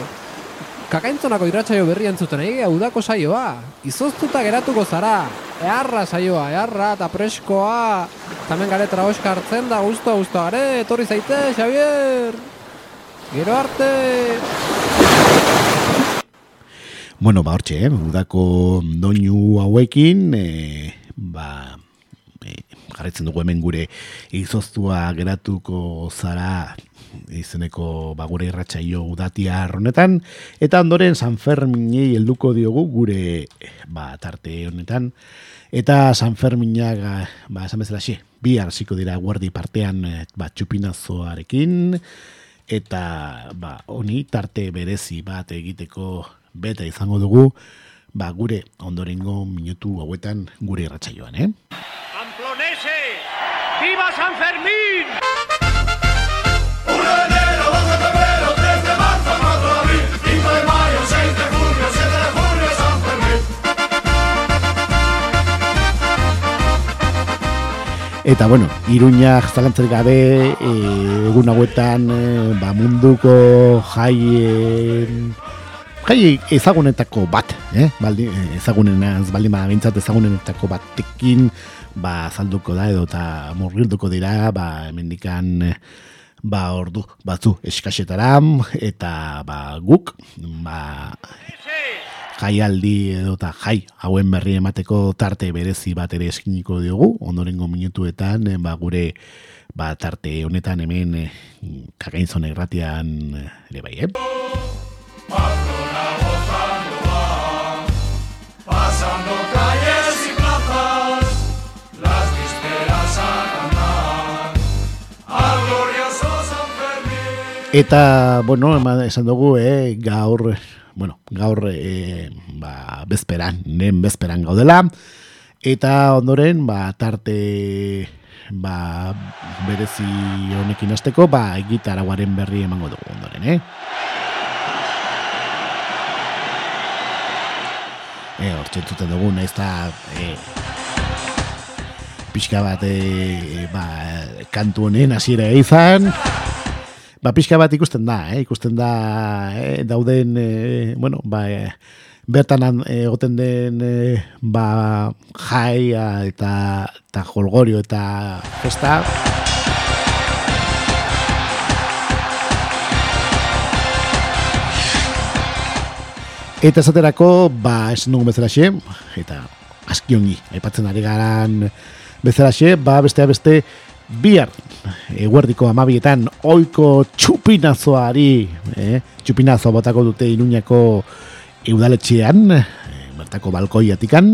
Speaker 2: Kakaintzonako irratsaio berri entzuten egi, udako saioa. Izoztuta geratuko zara. Earra saioa, earra eta preskoa. Tamen gare traoska hartzen da, guztua, guztua gare. Etorri zaite, Xavier. Gero arte.
Speaker 1: Bueno, ba, hortxe, eh? udako doinu hauekin, e, ba, e, jarretzen dugu hemen gure izoztua geratuko zara izeneko bagure irratsaio udatia honetan. Eta ondoren San Ferminei helduko diogu gure ba, tarte honetan. Eta San Ferminak ba, esan bezala xe, bi hasiko dira guardi partean ba, txupinazoarekin. Eta ba, honi tarte berezi bat egiteko beta izango dugu ba, gure ondorengo minutu hauetan gure irratsaioan, eh? Amplonese! Viva San Fermin! Eta bueno, Iruña zalantzarik gabe e, egun hauetan e, ba, munduko jai jai ezagunetako bat, eh? Baldi, ezagunenaz baldin bada bintzat ezagunetako batekin ba zalduko da edo eta murgilduko dira ba hemendikan ba ordu batzu eskaxetaram eta ba guk ba jaialdi edo eta jai hauen berri emateko tarte berezi bat ere eskiniko diogu, ondorengo minutuetan, eh, ba, gure ba, tarte honetan hemen eh, kakainzon erratian eh, ere bai, eh? Eta, bueno, esan dugu, eh, gaur bueno, gaur e, ba, bezperan, nen bezperan gaudela, eta ondoren, ba, tarte ba, berezi honekin azteko, ba, gitaraguaren berri emango dugu ondoren, eh? E, hor txentzuten dugu, nahiz eta e, pixka bat e, ba, kantu honen hasiera izan, ba, pixka bat ikusten da, eh? ikusten da eh? dauden, eh, bueno, ba, eh, bertan egoten den eh, ba, jaia eta, eta jolgorio eta festa. Eta esaterako, ba, esan dugu bezalaxe, eta askiongi, aipatzen ari garan bezalaxe, ba, bestea beste, bihar eguerdiko amabietan oiko txupinazoari eh? txupinazo botako dute inuñako eudaletxean eh, bertako balkoiatikan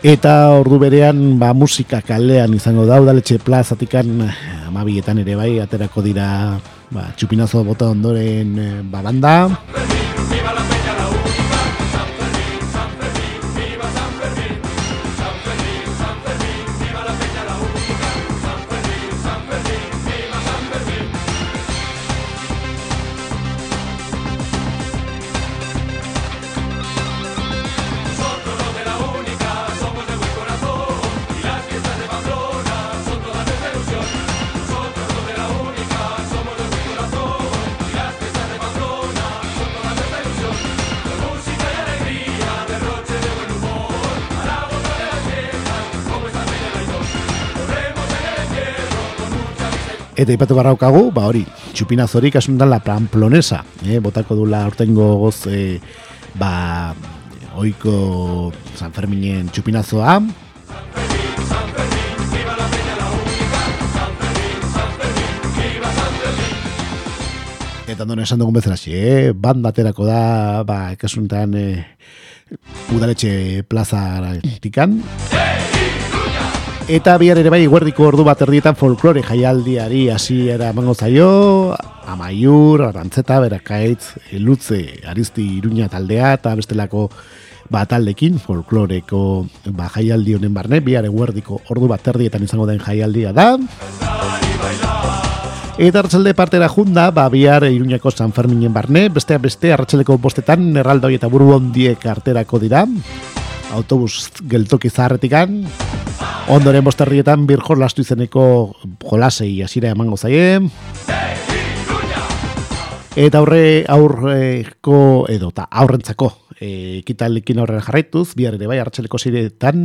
Speaker 1: Eta ordu berean ba, musika kalean izango da, udaletxe plazatikan amabietan ere bai, aterako dira ba, txupinazo bota ondoren eh, Eta ipatu barraukagu, ba hori, txupinazorik asuntan la pamplonesa, eh? botako dula ortengo goz, eh, ba, oiko San Ferminen txupinazoa. Eta ondone esan dugun bezala eh? banda aterako da, ba, ekasuntan, eh, udaletxe plaza tikan. Eta bihar ere bai guerdiko ordu bat erdietan folklore jaialdiari hasiera emango zaio, amaiur, arantzeta, berakaitz, elutze, arizti iruña taldea eta bestelako bat taldekin folkloreko ba, jaialdi honen barne, bihar eguerdiko ordu bat erdietan izango den jaialdia da. Eta arratsalde partera junda, ba, bihar iruñako San Ferminen barne, beste beste arratsaldeko bostetan, erraldoi eta buru ondiek arterako dira, autobus geltoki zaharretikan, Ondoren bosterrietan bir jolastu izeneko jolasei hasira emango zaie. Eta aurre aurreko edo ta aurrentzako e, ekitalekin aurrera jarraituz, bihar ere bai hartzeleko ziretan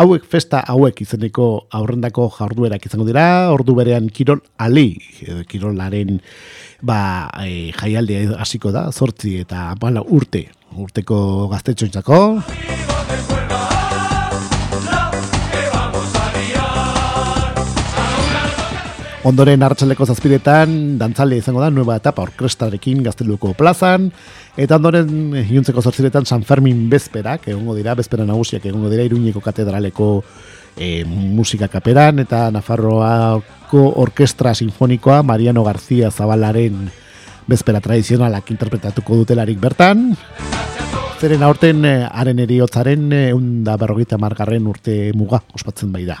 Speaker 1: hauek festa hauek izeneko aurrendako jarduerak izango dira, ordu berean kirol ali, edo kirolaren ba, e, jaialdia hasiko da, zortzi eta bala, urte, urteko gaztetxoitzako. Ondoren hartxaleko zazpidetan, dantzale izango da, nueva etapa orkestarekin gazteluko plazan, eta ondoren hiuntzeko zortziretan San Fermin bezperak, egongo dira, bezpera nagusiak egongo dira, iruñeko katedraleko e, musika kaperan, eta Nafarroako orkestra sinfonikoa, Mariano García Zabalaren bezpera tradizionalak interpretatuko dutelarik bertan. Zeren aurten, eh, haren eriotzaren, egun da berrogeita margarren urte muga, ospatzen bai da.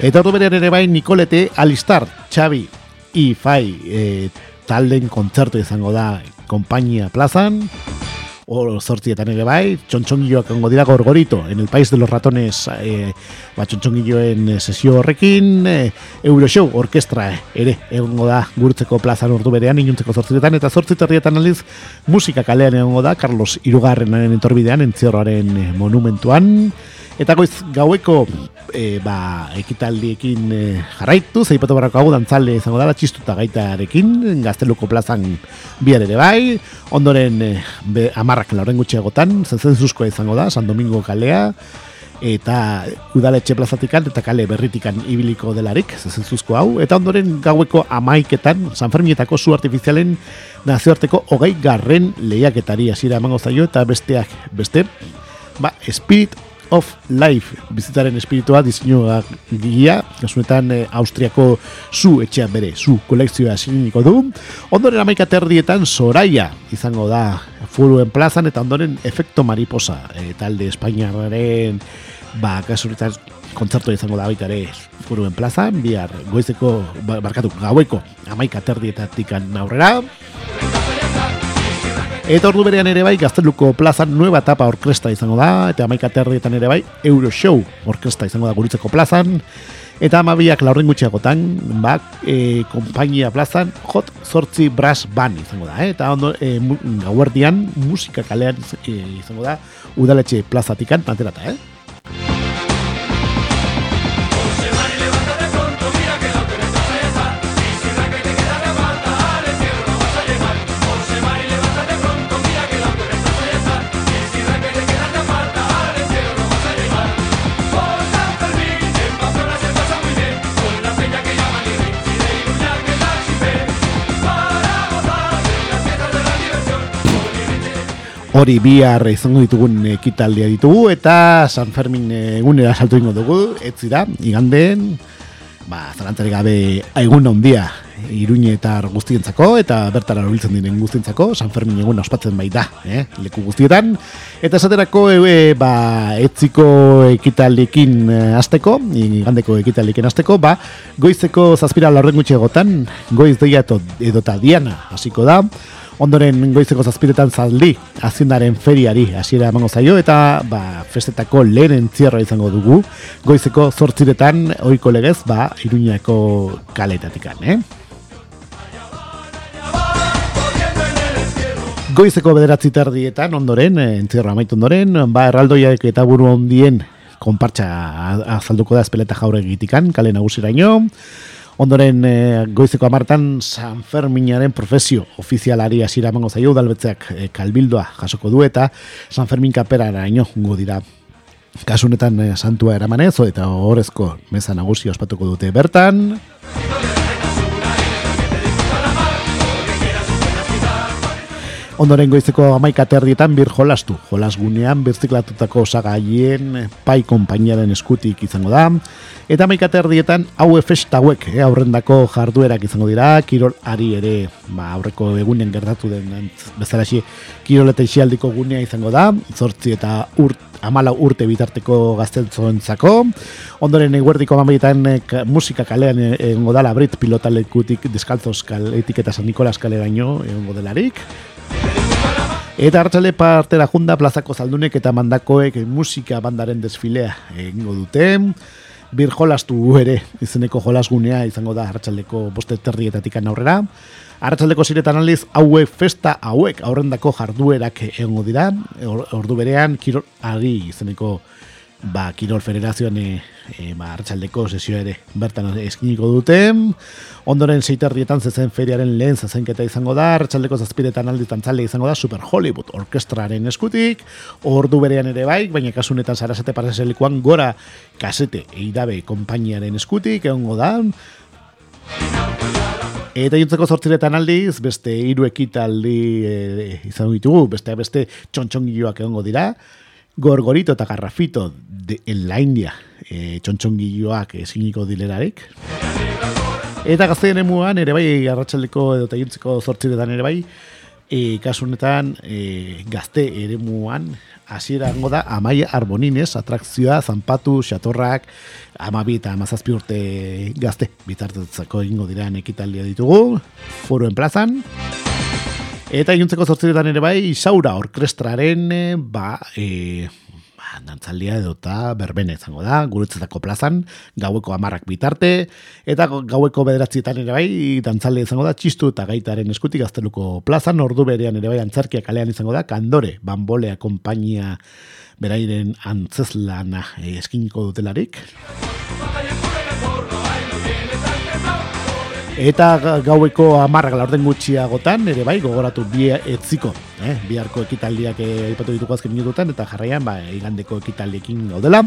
Speaker 1: Eta ordu berean ere bai Nikolete Alistar, Xavi, Ifai, e, talden kontzertu izango da Kompainia Plazan, o zortzietan ere bai, txontxongioak ongo dira gorgorito, en el país de los ratones, e, ba, txontxongioen sesio horrekin, e, Euroshow, orkestra ere, egongo da gurtzeko plazan ordu berean, inuntzeko zortzietan, eta zortziterrietan aliz, musika kalean egongo da, Carlos Irugarrenaren entorbidean, entzierroaren monumentuan, Eta goiz gaueko e, ba, ekitaldiekin e, jarraitu, zeipatu barrako hau dantzale izango dela txistuta gaitarekin, gazteluko plazan bihar ere bai, ondoren e, be, amarrak lauren gutxiagotan, zuzkoa izango da, San Domingo kalea, eta udaletxe plazatikan eta kale berritikan ibiliko delarik, zentzen zuzko hau, eta ondoren gaueko amaiketan, San Fermietako zu artifizialen nazioarteko hogei garren lehiaketari hasiera emango zaio, eta besteak beste, ba, Spirit of Life bizitaren espiritua diseinua gila, kasunetan eh, Austriako zu etxean bere, zu kolekzioa siniko du. Ondoren amaika terdietan Soraya izango da furuen plazan eta ondoren efekto mariposa e, talde Espainiaren ba, kasunetan kontzertu izango da baita ere furuen plazan, bihar goizeko, ba, barkatu, gaueko amaika terdietatik aurrera. Eta ordu berean ere bai, gazteluko plazan nueva etapa orkesta izango da, eta amaika terdietan ere bai, Euroshow orkesta izango da gurutzeko plazan, eta amabiak laurren gutxiagotan, bak, e, kompainia plazan, hot sortzi brass ban izango da, eh? eta ondo, e, gauerdian, musika kalean e, izango da, udaletxe plazatikan, aterata, eh? Hori bihar izango ditugun ekitaldia ditugu eta San Fermin egunera saltu ingo dugu, ez zira, igandeen, ba, zalantzari gabe egun handia iruñe eta guztientzako eta bertara horitzen diren guztientzako, San Fermin egun ospatzen bai da, eh, leku guztietan. Eta esaterako e, ba, etziko ekitalekin azteko, igandeko ekitalekin azteko, ba, goizeko zazpira laurren gutxegotan, goiz deia edo eta diana hasiko da, ondoren goizeko zazpiretan zaldi azindaren feriari hasiera emango zaio eta ba, festetako lehen entzierra izango dugu goizeko zortziretan oiko legez ba, iruñako kaletatikan, eh? Goizeko bederatzi tardietan ondoren, entzierra amaitu ondoren, ba, erraldoiak eta buru ondien konpartxa azalduko da espeleta jaure egitikan, kale nagusiraino, Ondoren e, goizeko amartan San Ferminaren profesio ofizialari hasiera emango zaio udalbetzeak e, kalbildoa jasoko du eta San Fermin kaperara ino jungo dira. Kasunetan e, santua eramanez eta horrezko meza nagusi ospatuko dute bertan. Ondoren goizeko amaika terrietan bir jolastu. Jolas gunean birziklatutako osagaien pai konpainiaren eskutik izango da. Eta amaika terrietan hau efesta hauek eh, aurrendako jarduerak izango dira. Kirol ari ere ba, aurreko egunen gertatu den bezalaxi kirol eta isialdiko gunea izango da. Zortzi eta urt, amala urte bitarteko gazteltzoentzako. Ondoren eguerdiko amaietan eh, musika kalean egongo da labrit pilotalekutik deskaltzos kaletik eta San Nikolas kale baino egongo delarik. Eta hartzale partera junda plazako zaldunek eta mandakoek musika bandaren desfilea egingo dute. Bir jolastu ere izeneko jolasgunea izango da hartzaldeko boste terrietatik aurrera. Arratsaldeko ziretan aldiz, hauek festa hauek aurrendako jarduerak egongo dira. Ordu berean, kirol izeneko ba, Kirol Federazioan e, e, ba, hartxaldeko sesioa ere bertan eskiniko dute. Ondoren seiterrietan zezen feriaren lehen zezenketa izango da, hartxaldeko zazpiretan alditan tzale izango da Super Hollywood Orkestraren eskutik, ordu berean ere bai, baina kasunetan sarasate parazelikoan gora kasete eidabe konpainiaren eskutik, egongo da. Eta juntzeko zortziretan aldiz, beste hiru ekitaldi e, izango ditugu, beste beste txontxongioak egongo dira, gorgorito eta garrafito de, en la India. E, txontxongilloak eziniko dilerarik. Eta gazteen emuan, ere bai, arratsaldeko edo tailuntzeko zortziretan ere bai, e, kasunetan e, gazte ere muan, hasiera da, amaia arbonines, atrakzioa, zanpatu, xatorrak, amabi eta amazazpi urte gazte, bitartetzako ingo diran ekitaldia ditugu, foroen plazan, Eta iuntzeko zortziretan ere bai, Isaura orkestraren, eh, ba, e, ba, dantzaldia edo eta berbene izango da, guretzetako plazan, gaueko amarrak bitarte, eta gaueko bederatzietan ere bai, dantzaldia izango da, txistu eta gaitaren eskutik gazteluko plazan, ordu berean ere bai, antzarkia kalean izango da, kandore, bambolea, kompainia, berairen antzeslana e, eskiniko dutelarik. Eta gaueko amarrak laurden gutxiagotan, ere bai, gogoratu bi etziko, eh? biharko ekitaldiak eh, aipatu dituko azken minututan, eta jarraian, ba, igandeko ekitaldiekin gaudela.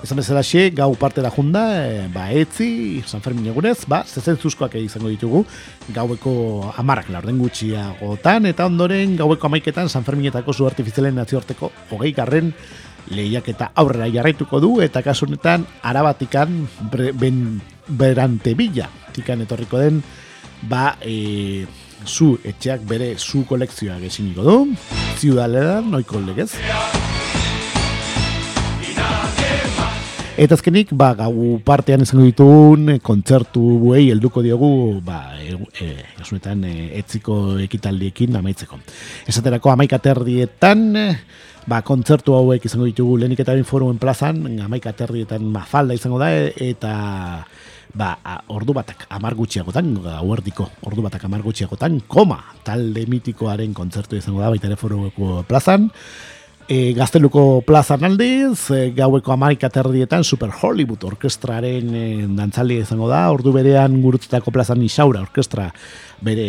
Speaker 1: Ezan bezala xe, gau parte da junda, eh, ba, etzi, San Fermin egunez, ba, zezen zuzkoak izango ditugu, gaueko amarrak laurden gutxiagotan, eta ondoren, gaueko amaiketan, San Ferminetako zu artifizialen nazioarteko hogei garren, lehiak eta aurrera jarraituko du, eta kasunetan, arabatikan, ben, berante bila, tikan etorriko den, ba, e, zu etxeak bere zu kolekzioa gesiniko du, ziudaledan, noiko legez. Eta azkenik, ba, gau partean izango ditun, kontzertu buei helduko diogu, ba, e, e, e, etziko ekitaldiekin amaitzeko. Esaterako amaikaterdietan, ba, kontzertu hauek izango ditugu lehenik eta foruen plazan, amaikaterdietan mafalda izango da, eta ba, ordu batak amar gutxiagotan, gauerdiko ordu batak amar gutxiagotan, koma, talde mitikoaren kontzertu izango da, baita ere plazan, e, gazteluko plazan aldiz, e, gaueko amarik terdietan Super Hollywood orkestraren e, dantzaldi izango da, ordu berean gurutzetako plazan isaura orkestra bere,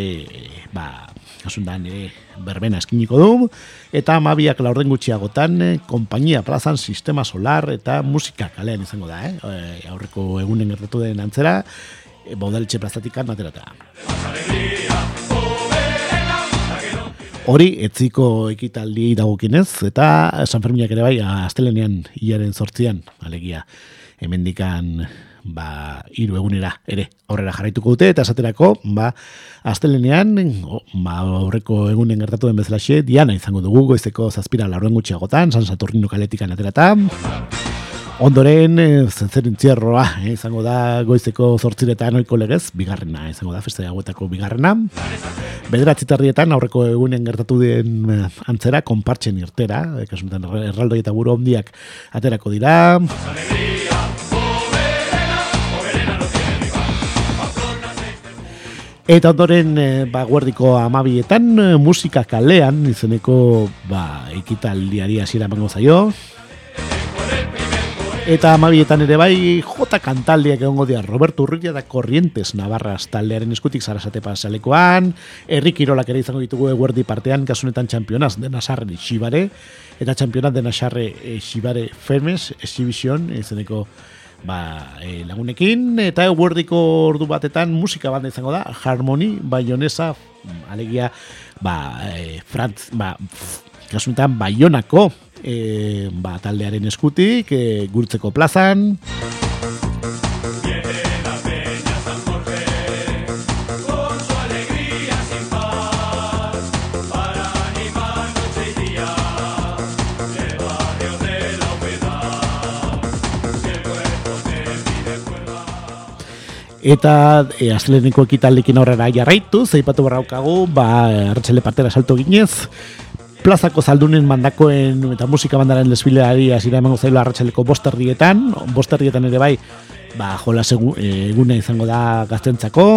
Speaker 1: ba, asundan ere berbena eskiniko du, eta amabiak laurden gutxiagotan, eh, kompainia plazan sistema solar eta musika kalean izango da, eh? E, aurreko egunen gertatu den antzera, e, baudaletxe plazatik anaterata. Hori, etziko ekitaldi dagokinez, eta San Ferminak ere bai, astelenean, iaren sortzian, alegia, hemendikan ba, iru egunera ere horrela jarraituko dute, eta esaterako, ba, astelenean, ba, horreko egunen gertatu den bezala diana izango dugu, goizeko zazpira lauruen gutxiagotan, San Saturnino kaletikan aterata, Ondoren, e, zentzen eh, izango da goizeko zortziretan oiko legez, bigarrena, izango da, feste hauetako bigarrena. Bederatzitarrietan, aurreko egunen gertatu den eh, antzera, konpartzen irtera, ekasunetan erraldoi eta buru ondiak aterako dira. Eta ondoren, e, ba, guardiko amabietan, e, musika kalean, izeneko, ba, ekitaldiari hasiera mango zaio. Eta amabietan ere bai, jota kantaldiak egongo dira. Roberto Urrutia da Corrientes Navarras taldearen eskutik zarasate pasalekoan, Erri Kirolak ere izango ditugu eguerdi partean, kasunetan txampionaz dena sarren xibare, eta txampionaz dena sarre xibare fermes, exhibition, izeneko ba, e, lagunekin, eta eguerdiko ordu batetan musika banda izango da, Harmony, Bayonesa, alegia, ba, e, Frantz, ba, kasunetan Bayonako e, ba, taldearen eskutik, e, gurtzeko plazan. Eta e, azleneko ekitaldikin aurrera jarraitu, zeipatu barraukagu, ba, hartxele partera salto ginez, plazako zaldunen mandakoen eta musika bandaren desfileari hasiera emango zailo arratsaleko bosterdietan, bosterdietan ere bai, ba, jola egune izango da gaztentzako.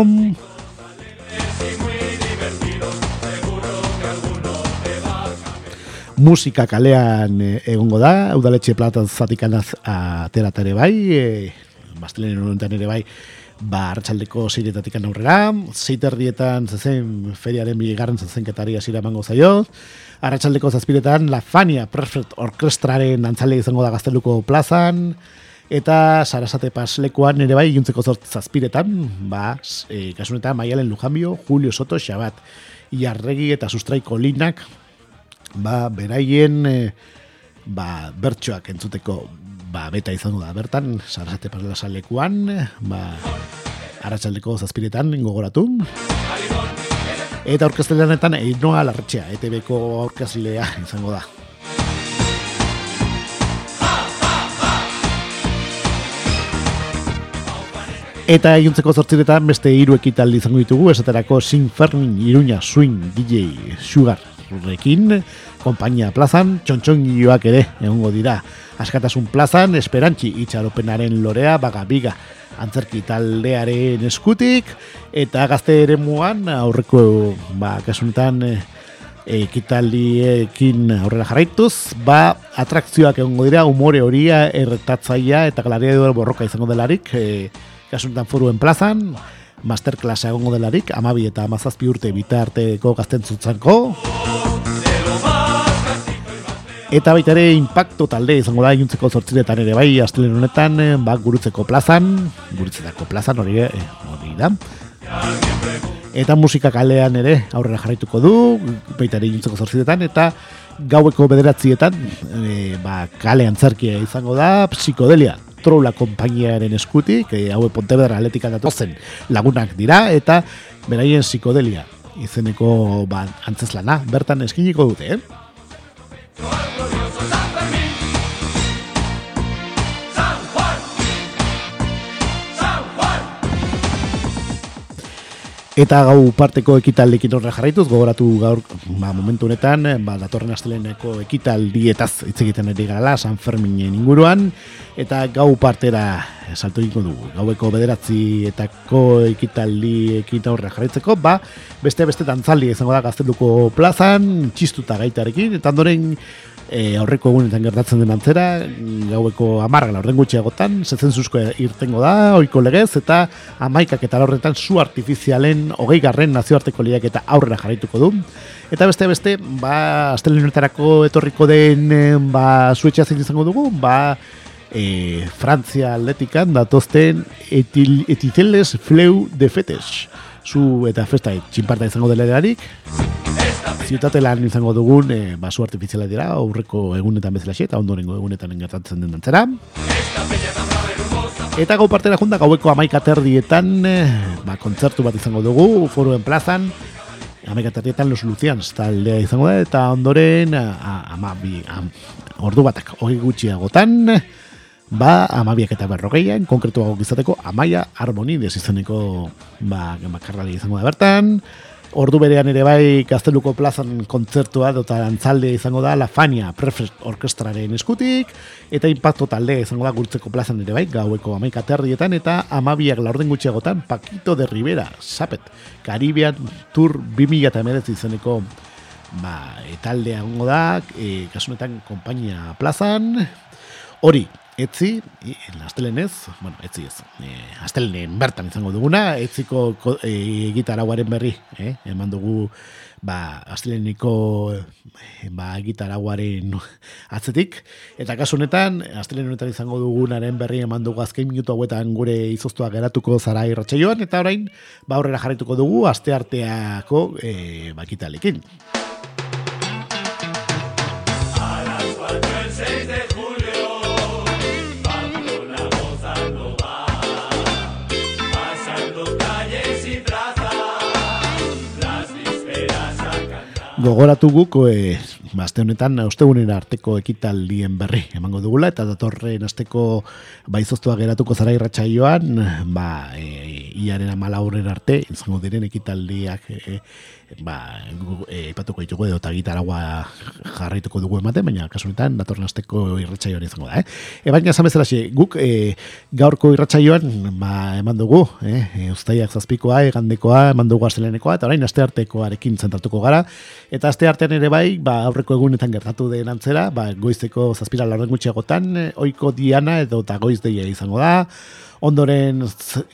Speaker 1: Musika kalean e, egongo da, udaletxe platan zatikan aterat ere bai, e, bastelenen ere bai, ba, arratsaldeko zeiretatik aurrera, zeiter dietan zezen feriaren bigarren zezenketari hasiera emango zaio, arratsaldeko zazpiretan La Fania Perfect Orkestraren antzale izango da gazteluko plazan, eta sarasate paslekuan ere bai juntzeko zort zazpiretan, ba, e, kasunetan Maialen Lujambio, Julio Soto, Xabat, Iarregi eta Sustraiko Linak, ba, beraien, e, ba, bertsoak entzuteko ba, beta izango da. Bertan, sarasate parela salekuan, ba, aratsaldeko zazpiretan gogoratu. Eta orkesteleanetan Einoa Larretxea, ETB-ko orkestlea izango da. Eta eguntzeko zortziretan beste hiru ekitaldi izango ditugu, esaterako Sin Fermin Iruña Swing DJ Sugar rekin, kompainia plazan, txontxon joak ere egongo dira. Askatasun plazan, esperantzi itxaropenaren lorea, bagabiga, antzerki taldearen eskutik, eta gazte ere muan, aurreko, ba, kasunetan, e, ekitaldiekin aurrera jarraituz, ba, atrakzioak egongo dira, umore horia, erretatzaia, eta galaria edo borroka izango delarik, e, kasunetan foruen plazan, masterklasa egongo delarik, amabi eta amazazpi urte bitarteko gazten zutzanko. Eta baita ere impacto talde izango da juntzeko zortziretan ere bai astelen honetan eh, ba, gurutzeko plazan, gurutzetako plazan hori, eh, hori da. Eta musika kalean ere aurrera jarraituko du, baita ere juntzeko zortziretan, eta gaueko bederatzietan e, ba, kale antzarkia izango da, psikodelia, troula kompainiaren eskutik, e, haue Pontebedra atletika datozen lagunak dira, eta beraien psikodelia izeneko ba, antzeslana, bertan eskiniko dute, eh? Todos los Eta gau parteko ekitaldekin horre jarraituz, gogoratu gaur ba, momentu honetan, ba, datorren asteleneko ekitaldietaz hitz egiten ere gara, San Ferminen inguruan, eta gau partera salto egiko dugu. Gaueko bederatzi etako ekitaldi ekita horre jarraitzeko, ba, beste beste dantzaldi izango da gazteluko plazan, txistuta gaitarekin, eta ondoren e, aurreko egunetan gertatzen den antzera, gaueko amarra orden gutxiagotan, zetzen zuzko irtengo da, oiko legez, eta amaikak eta horretan zu artifizialen hogei garren nazioarteko liak eta aurrera jarraituko du. Eta beste beste, ba, astelenetarako etorriko den ba, zuetxea zein izango dugu, ba, e, Frantzia atletikan datozten etil, etizeles fleu de fetes. Zu eta festa txinparta izango dela erarik. Ziutate lan izango dugun e, basu artifiziala dira, aurreko egunetan bezala eta ondorengo egunetan engertatzen den dantzera. Eta gau partera junta gaueko amaika terdietan, e, ba, kontzertu bat izango dugu, foruen plazan, terdietan los Lucians taldea izango da, eta ondoren, ama, bi, ordu batak, hori gutxiagotan, ba, amabiak eta berrogeian, konkretu izateko, amaia harmonides izaneko, ba, makarrali izango da bertan, Ordu berean ere bai Gazteluko plazan kontzertua dota antzalde izango da La Fania Prefect Orkestraren eskutik eta Impacto talde izango da Gurtzeko plazan ere bai gaueko amaika terrietan eta amabiak laurden gutxiagotan Paquito de Rivera, Zapet, Caribbean Tour 2000 eta emeretzi izeneko ba, etaldea gongo da, e, kasunetan kompainia plazan, hori, etzi, e, astelenez, bueno, etzi ez, e, astelenen bertan izango duguna, etziko ko, e, gitarauaren berri, eh? eman dugu ba, asteleniko e, ba, gitarauaren atzetik, eta kasu honetan, astelen honetan izango dugunaren berri eman dugu azkein minutu hauetan gure izoztua geratuko zara irratxaioan, eta orain, ba, aurrera jarrituko dugu, aste arteako e, ba, gogoratu guk e, aste honetan ostegunen arteko ekitaldien berri emango dugula eta datorren asteko baizoztua geratuko zara irratsaioan ba e, iaren amalauren arte izango diren ekitaldiak e, ba, e, ipatuko ditugu edo eta gitaragua jarraituko dugu ematen, baina kasunetan datorren asteko irratsaioan izango da. Eh? E, baina esan bezala guk e, gaurko irratsaioan ba, eman dugu, eh? e, ustaiak zazpikoa, egandekoa, eman dugu astelenekoa, eta orain aste artekoarekin zentratuko gara, eta aste artean ere bai, ba, aurreko egunetan gertatu den antzera, ba, goizeko zazpira laurden gutxiagotan, oiko diana edo eta goiz deia izango da, ondoren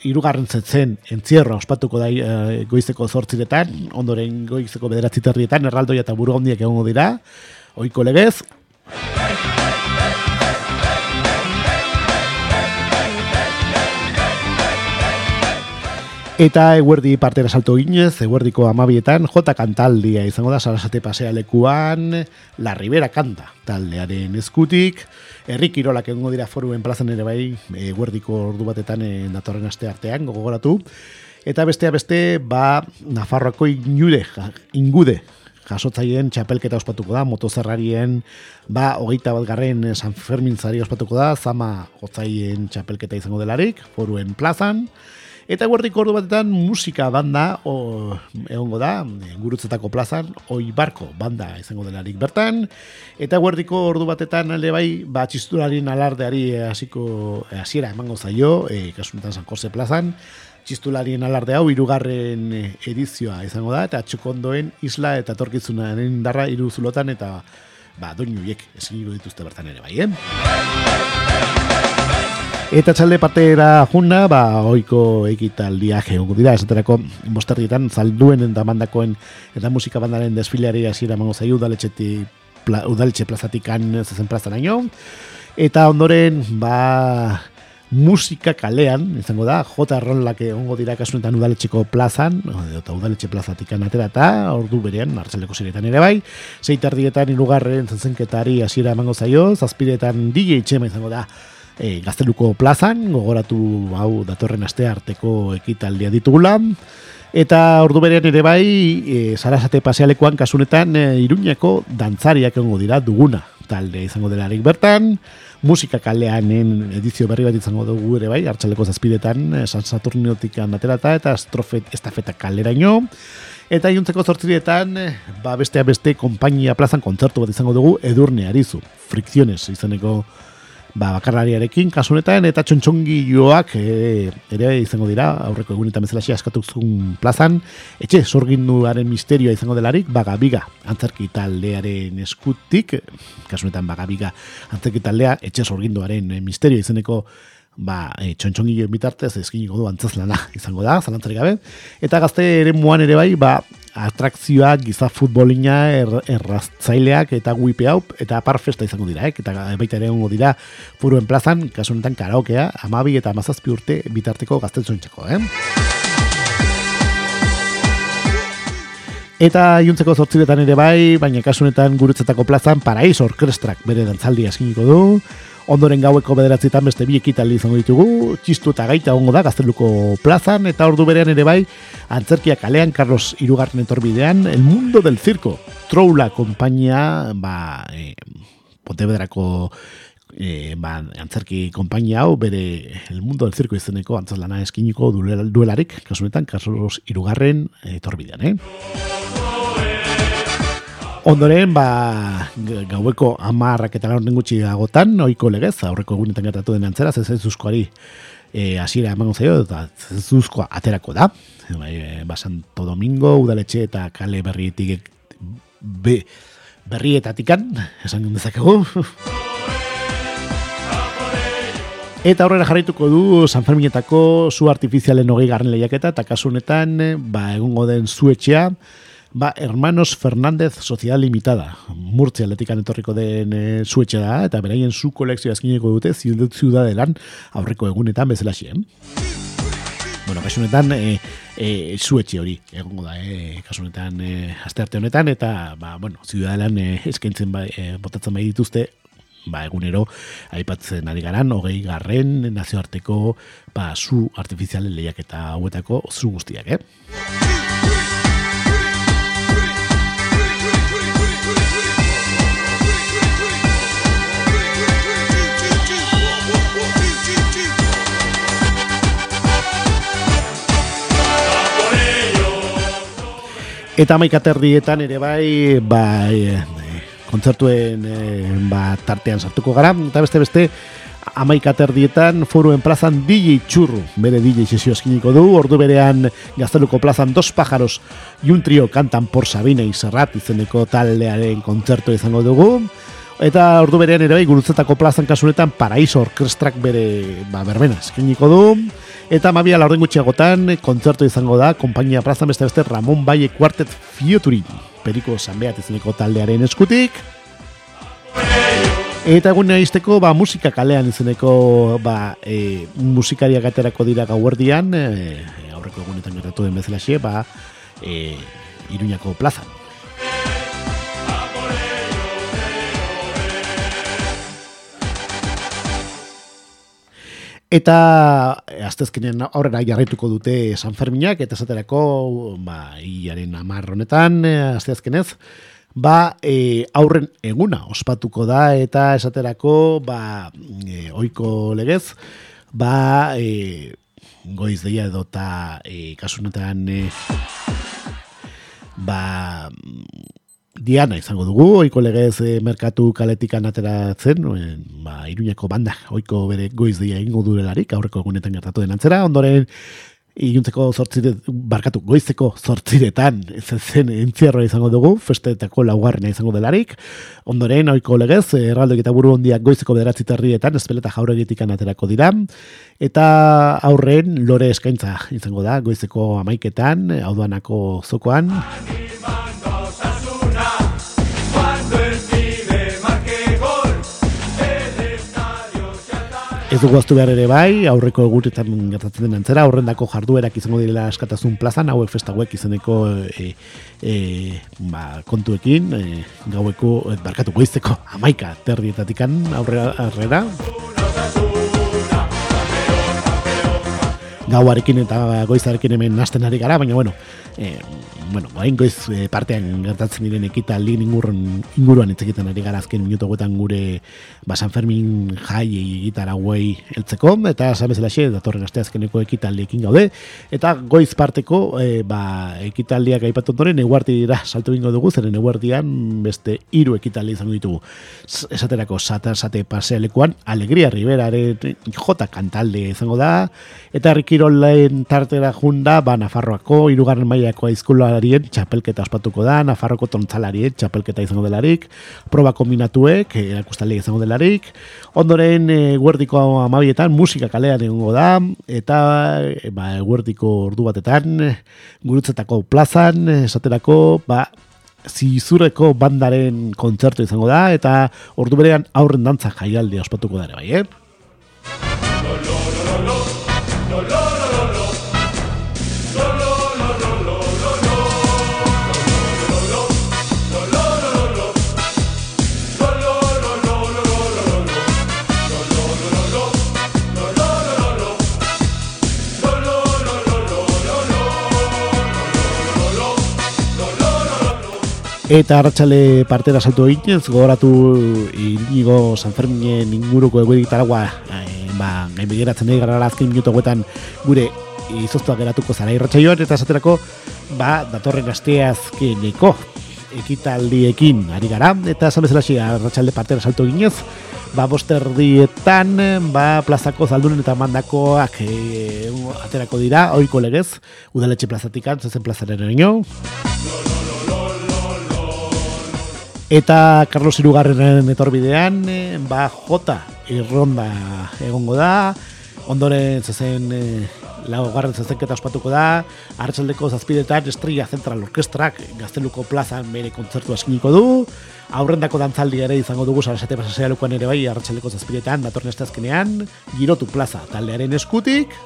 Speaker 1: irugarren zetzen entzierro ospatuko da e, goizeko zortziretan, ondoren goizeko bederatzi terrietan, erraldoia eta buru hondiak egongo dira, oiko legez. Eta eguerdi partera salto ginez, eguerdiko amabietan, jota kantaldia izango da, sarasate pasea lekuan, la ribera kanta taldearen eskutik, herri kirolak egongo dira foruen plazan ere bai, eguerdiko ordu batetan e, datorren aste artean, gogoratu, eta bestea beste, ba, Nafarroako inude, ingude, jasotzaien txapelketa ospatuko da, motozerrarien, ba, hogeita bat garren San Fermin zari ospatuko da, zama hotzaien txapelketa izango delarik, foruen plazan, Eta guardiko ordu batetan musika banda o, egongo da, gurutzetako plazan, oi barko banda izango delarik bertan. Eta guardiko ordu batetan alde bai, ba, txistularin alardeari hasiko hasiera emango zaio, e, kasunetan San Jose plazan, txistularien alarde hau irugarren edizioa izango da, eta txukondoen isla eta torkizunaren darra iruzulotan, eta ba, doinuiek esin dituzte bertan ere bai, eh? Eta txalde partera juna, ba, oiko ekitaldia geongo dira, esaterako bosterdietan, zalduen eta mandakoen eta musika bandaren desfileari hasiera mango zaiu, udaletxeti, pla, udaletxe plazatikan zezen plazan aino. Eta ondoren, ba, musika kalean, izango da, jota errolak egongo dira kasunetan udaletxeko plazan, eta udaletxe plazatikan atera eta ordu berean, martxaleko ziretan ere bai, zeitardietan irugarren zezenketari hasiera mango zaio, zazpiretan DJ txema izango da, e, gazteluko plazan, gogoratu hau datorren aste arteko ekitaldia ditugula, eta ordu berean ere bai, e, sarasate pasealekoan kasunetan e, iruñako dantzariak egongo dira duguna, talde izango delarik bertan, musika kaleanen edizio berri bat izango dugu ere bai, hartxaleko zazpidetan, e, San Saturniotik aterata eta estrofet estafeta kalera Eta iuntzeko zortzirietan, e, ba bestea beste kompainia plazan kontzertu bat izango dugu edurne arizu, frikziones izaneko ba, bakarlariarekin kasunetan eta txontxongi joak e, ere izango dira aurreko egunetan bezala askatuzun plazan. Etxe sorginduaren misterioa izango delarik bagabiga antzerki taldearen eskutik kasunetan bagabiga antzerki taldea etxe sorginduaren misterio izeneko ba, e, txontxongile bitartez eskiniko du antzazlana izango da, zalantzarik gabe. Eta gazte ere muan ere bai, ba, atrakzioak, giza futbolina, er, erraztzaileak eta guipe hau, eta parfesta izango dira, eh? eta baita ere ongo dira furuen plazan, kasu honetan karaokea, amabi eta amazazpi urte bitarteko gazten zointzeko, eh? Eta iuntzeko zortziretan ere bai, baina kasunetan gurutzetako plazan Paraiso Orkestrak bere dantzaldi askiniko du, Ondoren gaueko bederatzitan beste bi ekitaldi izango ditugu, txistu eta gaita ongo da gazteluko plazan, eta ordu berean ere bai, antzerkia kalean, Carlos Irugarren etorbidean, El Mundo del Circo, Troula kompainia, ba, e, Pontebederako e, ba, antzerki kompainia hau, bere El Mundo del Circo izeneko antzalana eskiniko duelarik, kasunetan, Carlos Irugarren etorbidean, eh? Ondoren, ba, gaueko amarrak eta laurden gutxi agotan, oiko legez, aurreko egunetan gertatu den antzera, zezuzkoari e, asiera emango zaio, eta zezuzkoa aterako da. Bai, e, ba, Santo Domingo, udaletxe eta kale berrietik be, berrietatikan, esan dezakegu. Eta horrela jarraituko du San Ferminetako zu artifizialen hogei garren lehiaketa, eta kasu honetan, ba, egungo den zuetxea, ba, Hermanos Fernández Sociedad Limitada, murtzia atletikan etorriko den e, zuetxea da, eta beraien zu kolekzioa eskineko dute, ziudadelan aurreko egunetan bezala xien. Bueno, kasu honetan, e, e, zuetxe hori, egongo da, e, kasu honetan, e, aste honetan, eta, ba, bueno, ziudadelan e, eskaintzen bai, e, botatzen bai dituzte, ba, egunero aipatzen ari garan, hogei garren nazioarteko ba, zu artifizialen lehiak eta hauetako zu guztiak, eh? Eta maikaterrietan ere bai, bai, kontzertuen e, ba, tartean sartuko gara, eta beste beste amaikater dietan foruen plazan DJ Txurru, bere DJ sesio eskiniko du, ordu berean gazteluko plazan dos pájaros y un trio kantan por Sabina y Serrat izeneko taldearen kontzertu izango dugu, eta ordu berean ere bai gurutzetako plazan kasunetan Paraíso Orkestrak bere ba, berbena eskiniko du, Eta mabia laurden gutxiagotan kontzertu izango da, kompainia plazan beste beste Ramon Baie Quartet Fioturi periko zanbeat izeneko taldearen eskutik. Eta egun izteko, ba, musika kalean izeneko ba, e, musikariak aterako dira gauerdian, e, aurreko egunetan gertatu den bezala xe, ba, e, iruñako plazan. Eta aztezkenen aurrera jarraituko dute San Ferminak, eta esaterako, ba, iaren amar honetan, aztezkenez, ba, e, aurren eguna ospatuko da, eta esaterako, ba, e, oiko legez, ba, e, goiz deia edo eta e, kasunetan, e, ba, Diana izango dugu, oiko legez e, merkatu kaletikan ateratzen, e, ba, iruñako banda, oiko bere goiz dia ingo durelarik, aurreko egunetan gertatu den antzera, ondoren iluntzeko zortzire, barkatu, goizeko zortziretan, ez zen entzierroa izango dugu, festetako laugarrena izango delarik, ondoren, oiko legez, erraldo eta buru hondiak goizeko bederatzi terrietan, espeleta jauregitikan aterako dira, eta aurren lore eskaintza izango da, goizeko amaiketan, hau zokoan, Ez dugu aztu behar ere bai, aurreko eguretan gertatzen den antzera, horrendako jarduerak izango direla askatasun plazan, hauek festauek izaneko e, e, ba, kontuekin, e, gaueko, e, barkatu goizteko, amaika terrietatikan aurrera. aurrera. Gauarekin eta goizarekin hemen nasten ari gara, baina bueno, e, bueno, bain goiz e, partean gertatzen diren ekitaldi inguruan inguruan hitz egiten ari gara azken minutu gure ba San Fermin jai egitara guei heltzeko eta esan bezala xe datorren aste azkeneko ekitaldiekin gaude. Eta goiz parteko e, ba ekitaldiak aipatu ondoren eguarti dira salto bingo dugu zeren eguartian beste hiru ekitaldi izango ditugu. Esaterako sata sate pasealekuan alegria riberaren jota kantalde izango da eta rikirolen tartera junda ba Nafarroako hirugarren mailako aizkola txapelarien txapelketa ospatuko da, Nafarroko tontzalarien txapelketa izango delarik, proba kombinatuek, eh, erakustale izango delarik, ondoren e, guerdiko amabietan musika kalean egongo da, eta e, ba, guerdiko ordu batetan, gurutzetako plazan, esaterako, ba, zizureko bandaren kontzertu izango da, eta ordu berean aurren dantza jaialdi ospatuko da ere bai, eh? Eta arratsale partera saltu egiten, gogoratu inigo San Ferminen inguruko taragua, e, ba, gain begiratzen nahi gara azken minuto guetan gure izoztua geratuko zara irratxaioan, eta esaterako, ba, datorren asteazkeneko ekitaldiekin ari gara, eta esan bezala arratsalde partera saltu ginez, ba, boster dietan, ba, plazako zaldunen eta mandakoak e, aterako dira, oiko legez, udaletxe plazatikan, zezen plazaren erinio. Eta Carlos Irugarrenen etorbidean, e, ba jota irronda egongo da, ondoren zezen e, laugarren zezenketa ospatuko da, hartzaldeko zazpidetan Estrella Central Orkestrak gazteluko plazan bere kontzertu eskiniko du, aurrendako dantzaldi ere izango dugu sarasate pasasea lukuan ere bai hartzaldeko zazpidetan, datorren estazkenean, girotu plaza taldearen eskutik,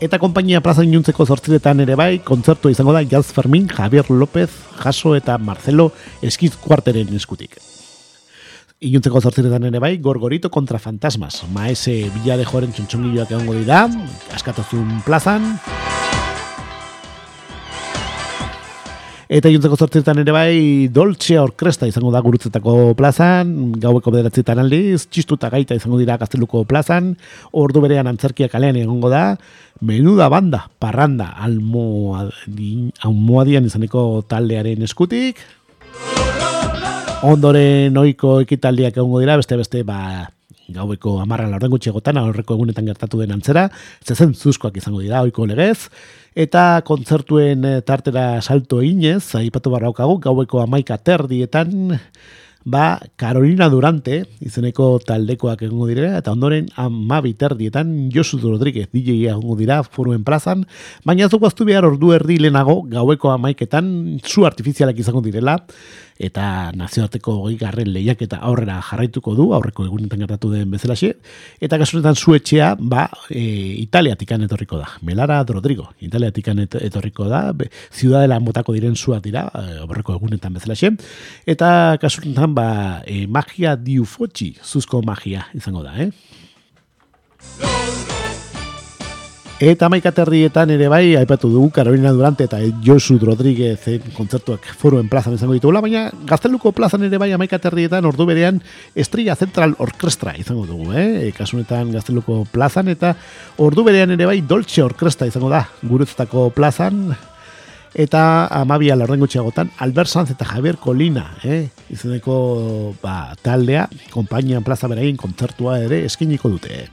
Speaker 1: Eta konpainia plaza inuntzeko zortziretan ere bai, kontzertu izango da Jaz Fermin, Javier López, Jaso eta Marcelo Eskiz kuarteren eskutik. Inuntzeko zortziretan ere bai, Gorgorito kontra Fantasmas, maese bila de joren txontxongilloak egongo dira, askatozun plazan, Eta juntzeko zortzietan ere bai, Dolce Orkresta izango da gurutzetako plazan, gaueko bederatzietan aldiz, txistuta gaita izango dira gazteluko plazan, ordu berean antzerkia kalean egongo da, menuda banda, parranda, almoadian izaneko taldearen eskutik, ondoren oiko ekitaldiak egongo dira, beste beste, ba, gaueko amarra laurden gutxegotan, aurreko egunetan gertatu den antzera, zezen zuzkoak izango dira, oiko legez, eta kontzertuen eh, tartera salto inez, aipatu barraukagu, gaueko amaika terdietan, ba, Carolina Durante, izeneko taldekoak egongo dira, eta ondoren amabi terdietan, Josu Rodríguez, DJ egongo dira, foruen plazan, baina zuko aztu behar ordu erdi lehenago, gaueko amaiketan, zu artifizialak izango direla, eta nazioarteko goi garren lehiak eta aurrera jarraituko du, aurreko egunetan gertatu den bezalaxe, eta kasunetan zuetxea, ba, e, Italiatikan etorriko da, Melara Rodrigo, Italiatikan etorriko da, be, ziudadela motako diren zuak dira, e, aurreko egunetan bezalaxe, eta kasunetan, ba, e, magia diufotxi, zuzko magia izango da, eh? Eta maikaterrietan ere bai, aipatu dugu Carolina Durante eta Josu Rodríguez kontzertuak foruen plazan izango ditugula, baina gazteluko plazan ere bai amaikaterrietan ordu berean Estrella Central Orkestra izango dugu, eh? E, kasunetan gazteluko plazan eta ordu berean ere bai Dolce Orkestra izango da guretzatako plazan eta amabia lorren gutxiagotan Albert Sanz eta Javier Colina eh? izeneko ba, taldea kompainian plaza berein kontzertua ere eskiniko dute.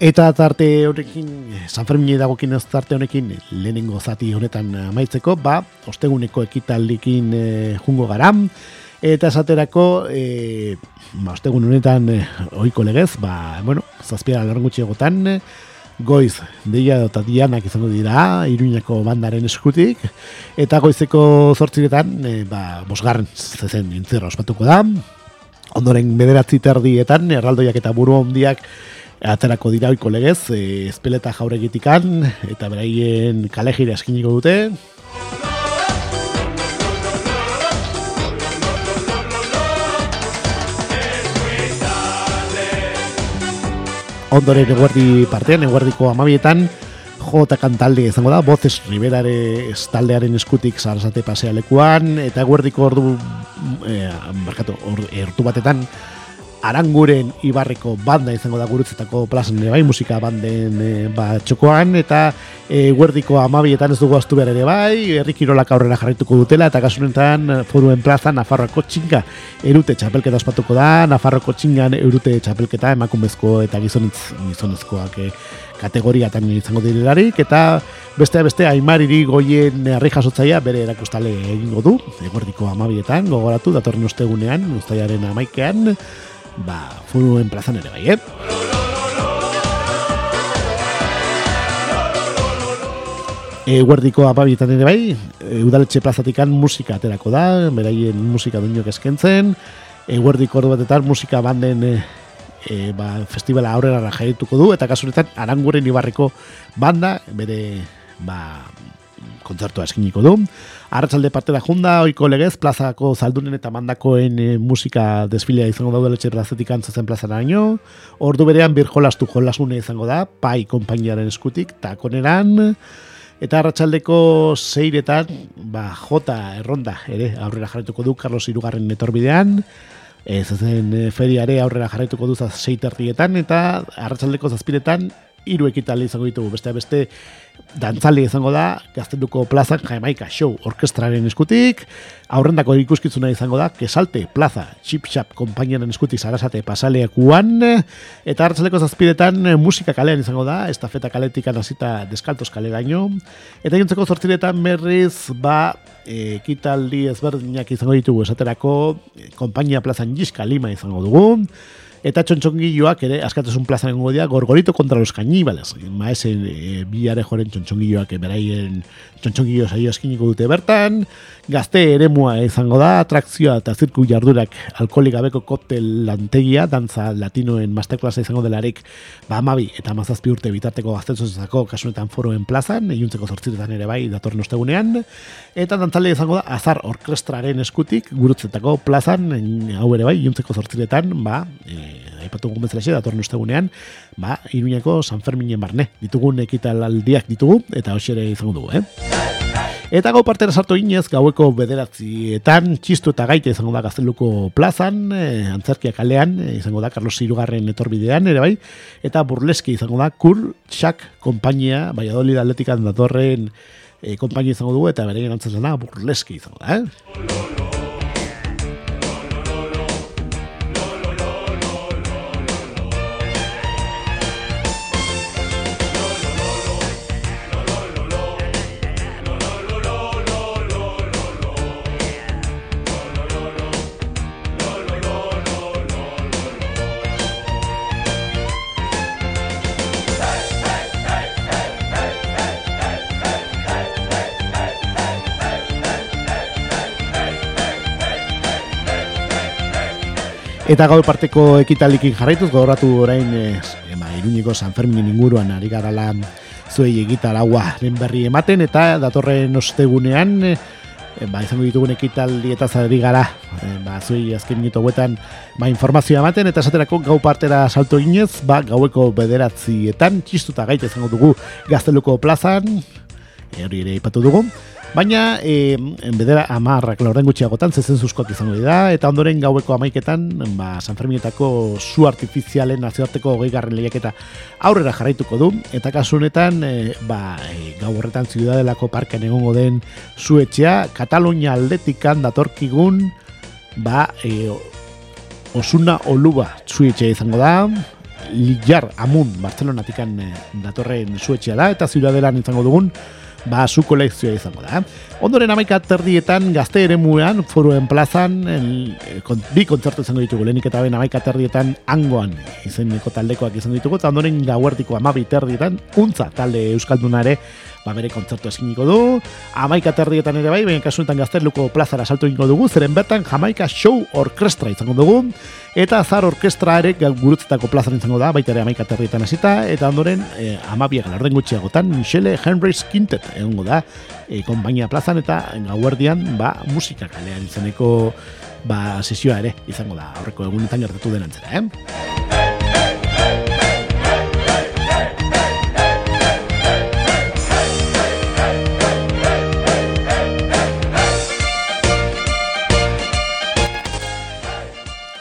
Speaker 1: Eta tarte honekin, San Fermin dagokin ez tarte honekin, lehenengo zati honetan amaitzeko, ba, osteguneko ekitaldikin e, jungo garam, eta esaterako, e, ba, ostegun honetan e, oiko legez, ba, bueno, zazpiara lorren egotan, goiz, deia eta dianak izango dira, iruñako bandaren eskutik, eta goizeko zortziretan, e, ba, bosgarren zezen intzerra ospatuko da, ondoren bederatzi terdietan, erraldoiak eta buru ondiak, aterako dira oiko legez, e, espeleta jauregitikan, eta beraien kalejire eskiniko dute. Ondoren eguerdi partean, eguerdiko amabietan, jota kantalde izango da, Boces Riberare taldearen eskutik sarasate pasea lekuan, eta eguerdiko ordu, eh, markatu, ordu batetan, Aranguren Ibarreko banda izango da gurutzetako plazan ere bai, musika banden e, ba, txokoan, eta e, guerdiko amabietan ez dugu astu behar ere bai, errikirolak aurrera jarraituko dutela, eta kasunetan foruen plaza Nafarroako txinga erute txapelketa ospatuko da, Nafarroako txingan erute txapelketa emakumezko eta gizonetz, gizonezkoak e, kategoriatan izango direlarik, eta beste beste aimariri goien herri jasotzaia bere erakustale egingo du, eguerdiko amabietan, gogoratu, datorren ostegunean, ustaiaren amaikean, ba, furuen plazan ere bai, eh? E, guardiko apabietan ere bai, e, udaletxe plazatikan musika aterako da, beraien musika duinok eskentzen, e, guardiko ordu batetan musika banden e, e, ba, festivala aurrera jaituko du, eta kasuretan aranguren ibarreko banda, bere ba, kontzertua eskiniko du. Arratsalde parte da junda, oiko legez, plazako zaldunen eta mandakoen e, musika desfilea izango daude letxe plazetik antzazen plaza naino. Ordu berean bir jolastu jolasune izango da, pai konpainiaren eskutik, takoneran. Eta arratsaldeko zeiretan, ba, jota erronda, ere, aurrera jarretuko du, Carlos Irugarren etorbidean. Ez zen e, feriare aurrera jarretuko du zeiterrietan, eta arratsaldeko zazpiretan, hiru ekitaldi izango ditugu, beste beste dantzaldi izango da, gazteluko plazan Jamaika Show orkestraren eskutik, aurrendako ikuskizuna izango da, Kesalte Plaza, Chip Chap kompainiaren eskutik zarasate pasaleakuan, eta hartzaleko zazpidetan musika kalean izango da, estafeta kaletik anazita deskaltos kaleraino, eta jontzeko zortziretan merriz, ba, ekitaldi ezberdinak izango ditugu esaterako, kompainia plazan Giska Lima izango dugu, Eta txontxongiloak ere askatasun plaza nengo dia gorgorito kontra los cañibales. Maese e, bilare joren txontxongiloak beraien txontxongilo saio eskiniko dute bertan. Gazte eremua izango da, atrakzioa eta zirku jardurak alkoholik gabeko koktel lantegia, dantza latinoen masterklasa izango delarik ba amabi eta mazazpi urte bitarteko gaztetzozako kasunetan foroen plazan, egiuntzeko zortziretan ere bai datorren ostegunean. Eta dantzale izango da, azar orkestraren eskutik, gurutzetako plazan, hau ere bai, egiuntzeko zortziretan, ba, e, aipatu gugun bezala datorren ustegunean, ba, iruñako San Ferminen barne, ditugun ekitalaldiak ditugu, eta hosere izango dugu, eh? Eta gau partera sartu inez, gaueko bederatzietan, txistu eta gaite izango da gazteluko plazan, e, antzerkia kalean, e, izango da Carlos Irugarren etorbidean, ere bai, eta burleski izango da Kur Shak kompainia, Valladolid Atletikan datorren e, kompainia izango dugu, eta bereien antzazena burleski izango da, eh? Eta gaur parteko ekitalikin jarraituz, gogoratu orain ema, iruñiko San Ferminen inguruan ari gara lan zuei egital den berri ematen, eta datorren ostegunean, e, ba, izango ditugun ekitaldi eta zari gara, e, ba, zuei azken minuto guetan, ba, informazioa ematen, eta esaterako gau partera salto inez, ba, gaueko bederatzietan, txistuta gaita izango dugu gazteluko plazan, hori ere ipatu dugu, Baina, e, bedera amarrak laurden gutxiagotan, zezen zuzkoak izango dira, eta ondoren gaueko amaiketan, ba, San Ferminetako zu artifizialen nazioarteko hogei garren lehiaketa aurrera jarraituko du, eta kasu honetan, e, ba, e, gau horretan ziudadelako parken egongo den zuetxea, Katalunia aldetikan datorkigun, ba, e, Osuna Oluba zuetxea izango da, Lijar Amun, Barcelonatikan e, datorren zuetxea da, eta ziudadelan izango dugun, ba, zu kolekzioa izango da. Ondoren amaika terdietan gazte ere muean, foruen plazan, el, bi kontzertu izango ditugu, lehenik eta ben amaika terdietan angoan izeneko taldekoak izango ditugu, eta ondoren gauertiko amabi terdietan, untza talde euskaldunare, ba, bere kontzertu eskiniko du, amaika terdietan ere bai, baina kasunetan gazteluko plazara salto ingo dugu, zeren bertan jamaika show orkestra izango dugu, eta azar orkestra ere gurutzetako plazara izango da, baita ere amaika terdietan hasita eta ondoren e, amabiak larden gutxiagotan, Michele Henry's Quintet egongo da, e, konbainia plazan eta gauerdian, ba, musika kalean izaneko ba, sesioa ere izango da, aurreko egunetan gertatu denantzera, eh?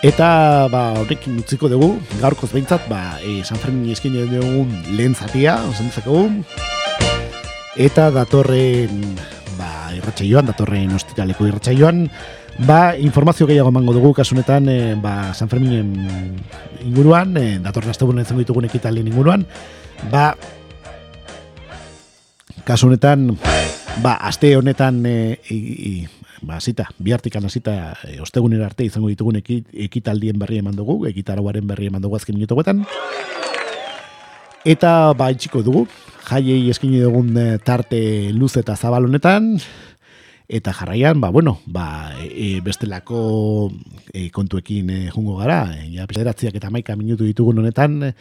Speaker 1: Eta ba, horrekin utziko dugu, gaurkoz behintzat, ba, e, San Fermin eskin dugun lehen zatia, osan Eta datorren, ba, irratxa joan, datorren ostitaleko irratxa joan, ba, informazio gehiago emango dugu, kasunetan, e, ba, San Ferminen inguruan, e, datorren astebunen izango ditugun ekitalien inguruan, ba, kasunetan, ba, aste honetan, e, ba, zita, bihartikan hasita e, ostegunera arte izango ditugun ekitaldien berri eman dugu, ekitarauaren berri eman dugu azken minutuetan. Eta ba, itxiko dugu, jaiei eskini dugun e, tarte luz eta zabal honetan, eta jarraian, ba, bueno, ba, e, bestelako e, kontuekin e, jungo gara, e, ja, eta maika minutu ditugun honetan,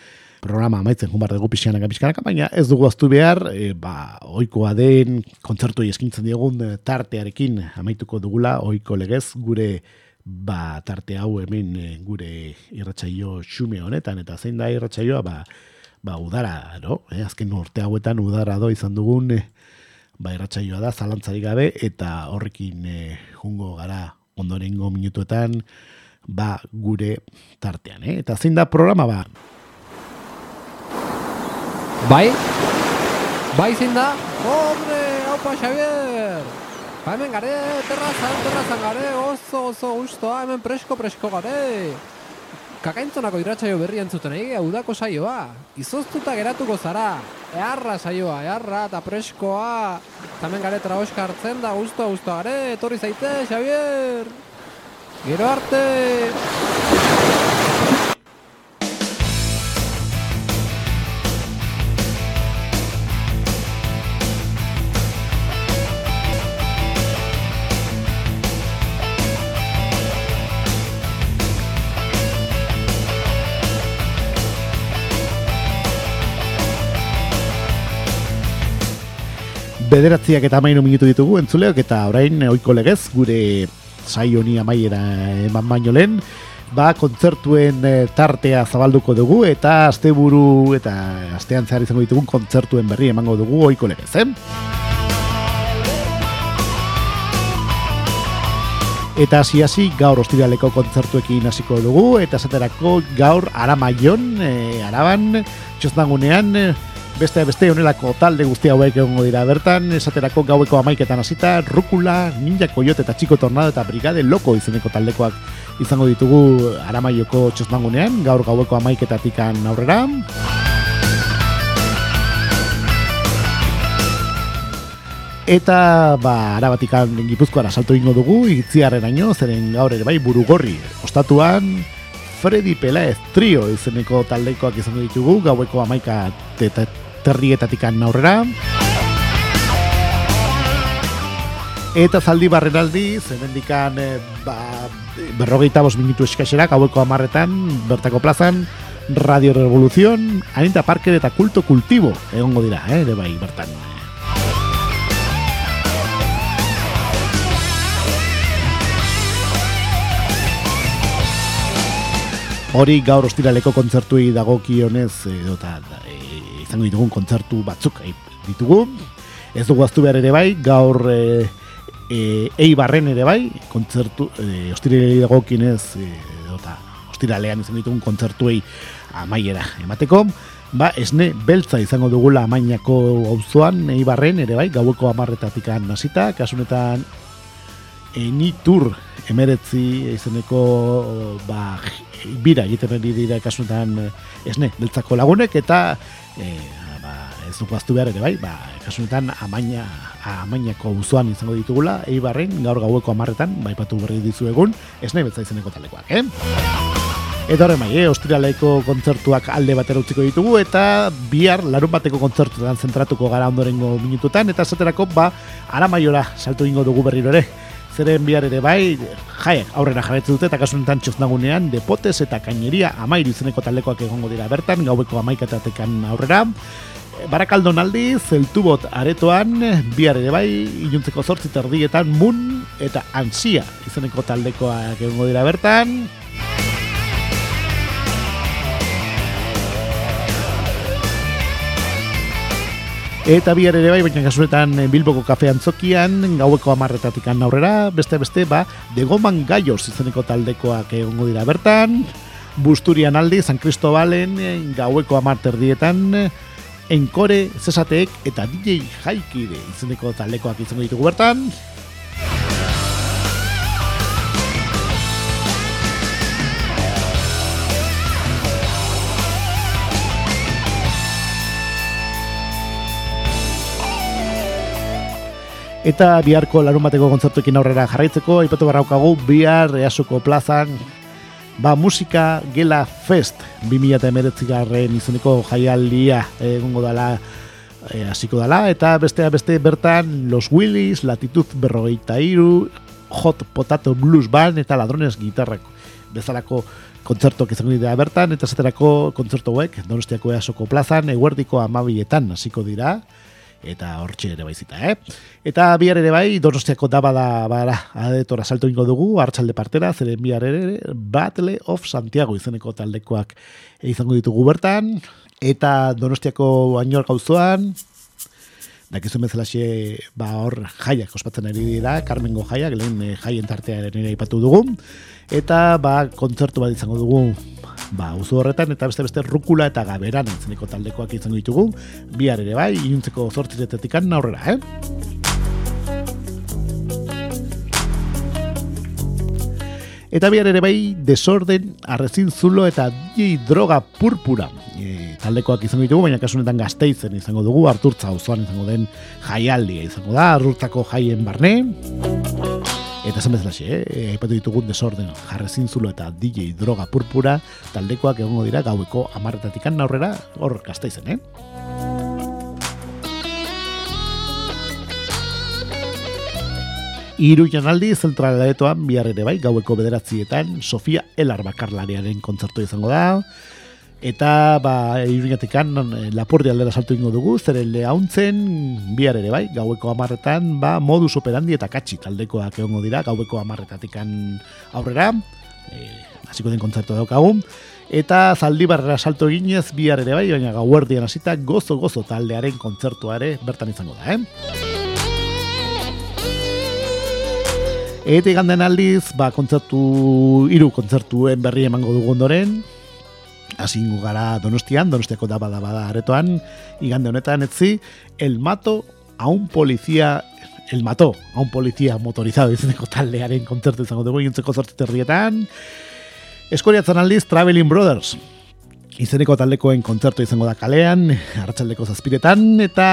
Speaker 1: programa amaitzen jun dugu pixkanaka pixkanaka, baina ez dugu aztu behar, e, ba, oikoa den kontzertu eskintzen diegun e, tartearekin amaituko dugula, oiko legez gure ba, tarte hau hemen e, gure irratsaio xume honetan, eta zein da irratsaioa ba, ba, udara, no? E, azken urte hauetan udara do izan dugun, e, ba, irratsaioa da, zalantzari gabe, eta horrekin e, jungo gara ondorengo minutuetan, ba, gure tartean, eh? Eta zein da programa, ba,
Speaker 2: Bai? Bai zein da? Hombre, haupa Xavier! Ba hemen gare, terrazan, terrazan gare, oso, oso gustoa, hemen presko, presko gare! Kakaintzonako irratsaio berri entzuten egi, udako saioa. Izoztuta geratuko zara. Eharra saioa, eharra eta preskoa. Tamen gare traoska hartzen da, gusto, gusto gare, etorri zaite, Xavier! Gero arte!
Speaker 1: Bederatziak eta amainu minutu ditugu entzuleok eta orain oiko legez gure saio honi amaiera eman baino lehen ba kontzertuen eh, tartea zabalduko dugu eta asteburu eta astean zehar izango ditugun kontzertuen berri emango dugu oiko legez, eh? Eta hasi hasi gaur ostiraleko kontzertuekin hasiko dugu eta esaterako gaur Aramaion, e, Araban, txosnagunean, beste beste honelako talde guzti hauek egongo dira bertan, esaterako gaueko amaiketan hasita, Rukula, Ninja Coyote eta Chico Tornado eta Brigade Loko izeneko taldekoak izango ditugu Aramaioko txosmangunean, gaur gaueko amaiketatikan aurrera. Eta, ba, arabatikan gipuzkoara salto ingo dugu, itziarreraino, zeren gaur ere bai burugorri. Ostatuan, Freddy Pelaez trio izeneko taldekoak izango ditugu, gaueko amaika eta terrietatik aurrera. Eta zaldi barrenaldi, zemendikan e, ba, berrogeita bos minutu eskaxera, gaueko amarretan, bertako plazan, Radio Revolución, Anita Parker eta Kulto Kultibo, egongo dira, eh, ere bai, bertan. Hori gaur ostiraleko kontzertuei dagokionez edo ta e, izango ditugun kontzertu batzuk e, ditugu. Ez dugu aztu behar ere bai, gaur e, e, eibarren ere bai, kontzertu, e, ostiralei dagokionez e, edo ta ostiralean izango ditugun kontzertuei amaiera emateko. Ba, esne beltza izango dugula amainako auzoan eibarren ere bai, gaueko amarretatik hasita, kasunetan eni tur emeretzi izeneko ba, bira egiten ari dira kasunetan eh, esne, beltzako lagunek eta e, ba, ez dugu aztu behar ere bai, ba, kasunetan amaina, amainako uzuan izango ditugula, eibarren gaur gaueko amarretan, bai patu berri dizu egun, esne beltza izeneko talekoak, eh? Eta horre mai, eh, ostiraleko kontzertuak alde batera utziko ditugu eta bihar larun bateko kontzertuetan zentratuko gara ondorengo minututan eta esaterako ba aramaiora salto ingo dugu berriro ere zeren bihar ere bai, jaiek aurrera jarretzen dute, eta kasu enten txoznagunean, depotes eta kaineria amairu izeneko taldekoak egongo dira bertan, gaueko amaikatatekan aurrera. Barakaldon aldi, zeltubot aretoan, bihar ere bai, inuntzeko zortzi terdietan, mun eta ansia izeneko taldekoak egongo dira bertan. Eta bihar ere bai, baina kasunetan eh, Bilboko kafe antzokian, gaueko amarretatik aurrera, beste beste, ba, degoman gaios izeneko taldekoak egongo dira bertan, Busturian aldi, San Cristobalen, eh, gaueko amarterdietan, Enkore, Zesateek eta DJ Jaikide izeneko taldekoak izango ditugu bertan. Eta biharko larun bateko kontzertuekin aurrera jarraitzeko, aipatu barraukagu bihar easuko plazan ba, musika gela fest 2008 garren izaneko jaialdia egongo dala e, hasiko dala eta bestea beste bertan Los Willis, Latitud berrogeita iru, Hot Potato Blues Band eta Ladrones Gitarrak bezalako kontzertuak izango dira bertan eta zaterako kontzertuak donostiako easoko plazan eguerdiko amabietan hasiko dira eta hortxe ere baizita, eh? Eta bihar ere bai, donostiako daba da, bara, adetora salto ingo dugu, hartzalde partera, zeren bihar ere, Battle of Santiago izeneko taldekoak izango ditugu bertan, eta donostiako ainoar gauzoan, dakizu bezala ba hor jaiak ospatzen ari dira, Carmengo jaiak, lehen eh, jaien tartea ere aipatu dugu, eta ba kontzertu bat izango dugu ba, uzu horretan, eta beste beste rukula eta gaberan entzeneko taldekoak izango ditugu, bihar ere bai, iuntzeko zortziretetik aurrera, eh? Eta bihar ere bai, desorden, arrezin zulo eta di droga purpura. E, taldekoak izango ditugu, baina kasunetan gazteizen izango dugu, harturtza auzoan izango den jaialdia izango da, harturtzako jaien barne. Eta esan bezala xe, eh? aipatu ditugu desorden, jarrezin zulo eta DJ droga purpura, taldekoak egongo dira gaueko amarretatikan aurrera, hor gazteizen, eh? Iru janaldi zentralaretoan bihar ere bai, gaueko bederatzietan, Sofia Elar bakarlariaren kontzertu izango da. Eta, ba, iruñatikan, eh, lapurdi aldera saltu ingo dugu, zeren lehauntzen, bihar ere bai, gaueko amarretan, ba, modus operandi eta katxi taldekoak egongo dira, gaueko amarretatikan aurrera, e, hasiko den kontzertu daukagu. Eta zaldi barrera salto eginez, bihar ere bai, baina gauerdian hasita gozo-gozo taldearen kontzertuare bertan izango da, eh? Eta iganden aldiz, ba, kontzertu, hiru kontzertuen berri emango dugu ondoren, Asingo gara donostian, donostiako daba daba da aretoan, igande honetan etzi, el mato a un policía, el mato a un policía motorizado, izeneko taldearen kontzertu izango dugu, intzeko zortziterrietan, Eskoriatzen aldiz, Traveling Brothers, izeneko taldekoen kontzertu izango da kalean, hartxaldeko zazpiretan, eta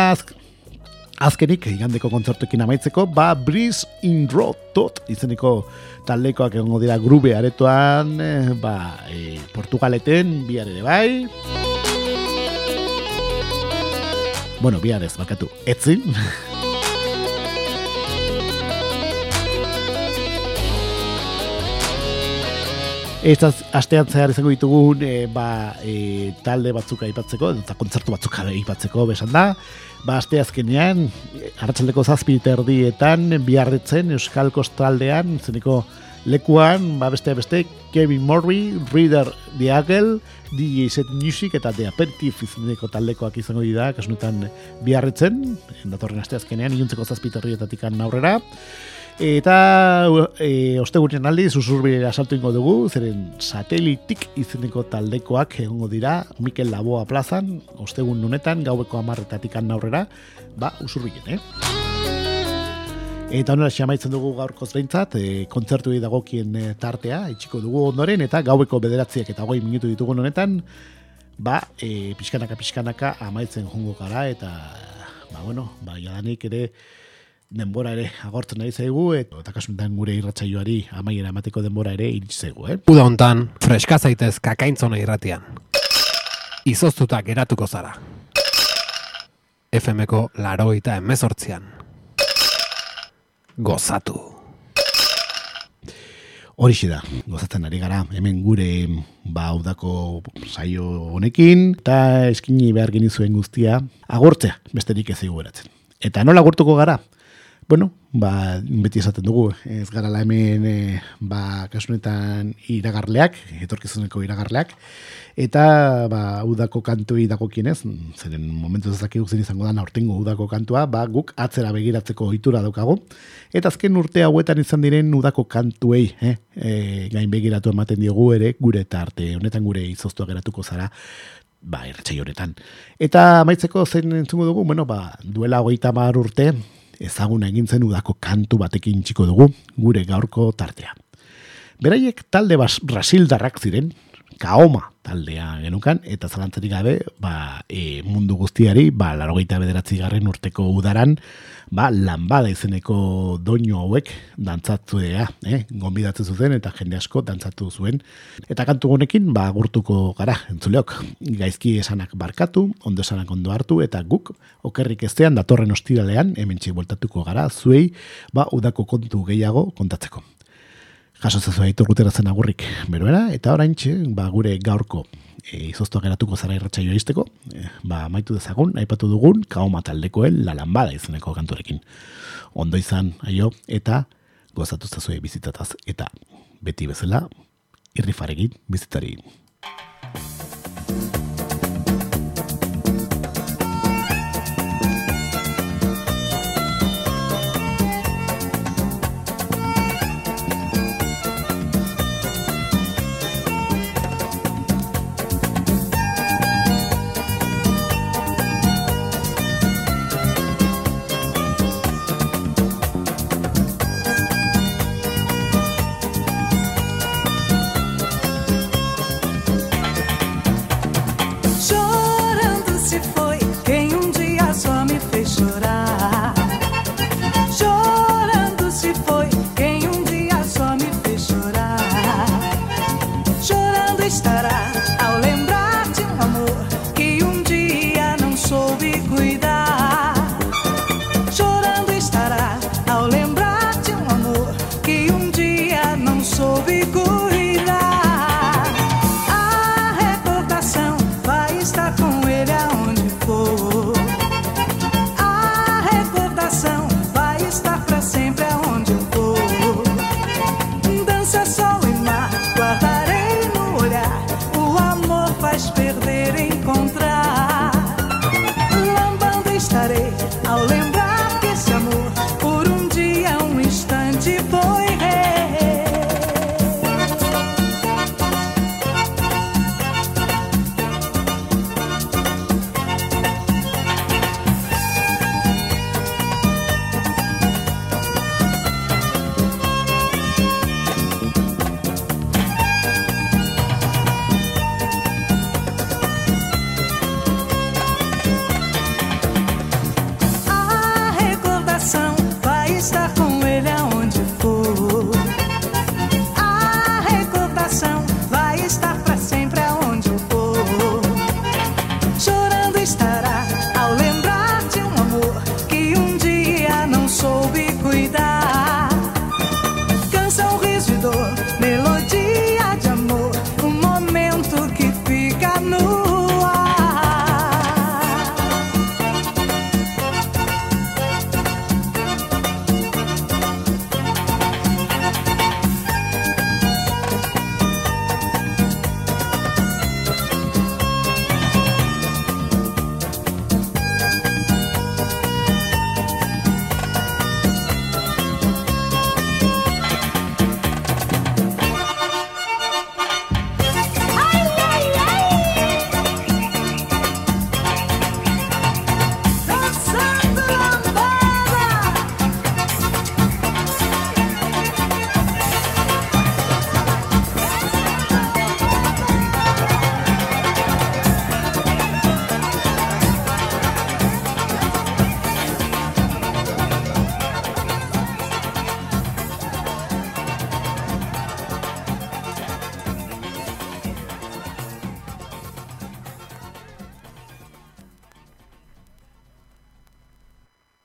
Speaker 1: Azkenik, igandeko kontzertuekin amaitzeko, ba, Breeze in Road tot, izeneko taldekoak egongo dira grube aretoan, eh, ba, e, Portugaleten, bihar ere bai. Bueno, bihar ez, bakatu, etzin. *laughs* Ez astean zehar izango ditugun e, ba, e, talde batzuk aipatzeko, eta kontzertu batzuk aipatzeko besan da. Ba, aste azkenean, hartzaldeko zazpi erdietan, biarretzen, Euskal Kostaldean, zeneko lekuan, ba, beste beste, Kevin Morby, Reader Diagel, DJ Set Music eta The Aperitif izeneko taldekoak izango dira, kasunetan biarretzen, datorren aste azkenean, iuntzeko zazpi erdietatik aurrera. Eta e, ostegunen aldi, susurbire asaltu ingo dugu, zeren satelitik izeneko taldekoak egongo dira, Mikel Laboa plazan, ostegun honetan, gaueko amarretatik aurrera, ba, usurbilen, eh? Eta honera xamaitzen dugu gaurko behintzat, e, kontzertu dagokien e, tartea, itxiko dugu ondoren, eta gaueko bederatziak eta goi minutu ditugu honetan, ba, e, pixkanaka pixkanaka amaitzen jongo gara, eta, ba, bueno, ba, jadanik ere, denbora ere agortzen nahi zaigu, eta kasunetan gure irratsaioari amaiera emateko denbora ere iritsi zaigu, eh?
Speaker 2: Uda hontan, freska zaitez kakaintzona irratian. Izoztuta geratuko zara. FMko laroita emezortzian. Gozatu.
Speaker 1: Horixe da, gozatzen ari gara, hemen gure ba udako saio honekin, eta eskini behar genizuen guztia, agortzea, besterik ez beratzen. Eta nola agurtuko gara? Bueno, ba, beti esaten dugu, ez gara hemen, e, ba, kasunetan iragarleak, etorkizuneko iragarleak, eta, ba, udako kantu dago kienez, zeren momentu ez dakik izango da, aurtengo udako kantua, ba, guk atzera begiratzeko ohitura daukago, eta azken urte hauetan izan diren udako kantuei, eh, e, gain begiratu ematen diogu ere, gure eta arte, honetan gure izoztua geratuko zara, ba, erretxai honetan. Eta maitzeko zein entzungo dugu, bueno, ba, duela hogeita mar urte, ezaguna egin zen udako kantu batekin txiko dugu gure gaurko tartea. Beraiek talde bas, Brasildarrak ziren, kaoma taldea genukan, eta zalantzarik gabe, ba, e, mundu guztiari, ba, larogeita bederatzi garren urteko udaran, ba, lanbada izeneko doino hauek dantzatu ea, eh? gombidatzen zuten eta jende asko dantzatu zuen. Eta kantu honekin, ba, gurtuko gara, entzuleok, gaizki esanak barkatu, ondo esanak ondo hartu, eta guk, okerrik estean, datorren ostiralean, hemen bueltatuko gara, zuei, ba, udako kontu gehiago kontatzeko jaso zezu aitu zen agurrik beroera, eta orain ba, gure gaurko e, izoztuak geratuko zara irratxa joa e, ba, maitu dezagun, aipatu dugun, kaoma taldekoen lalanbada izeneko kanturekin. Ondo izan, aio, eta gozatu zazue bizitataz, eta beti bezala, irrifaregin bizitari.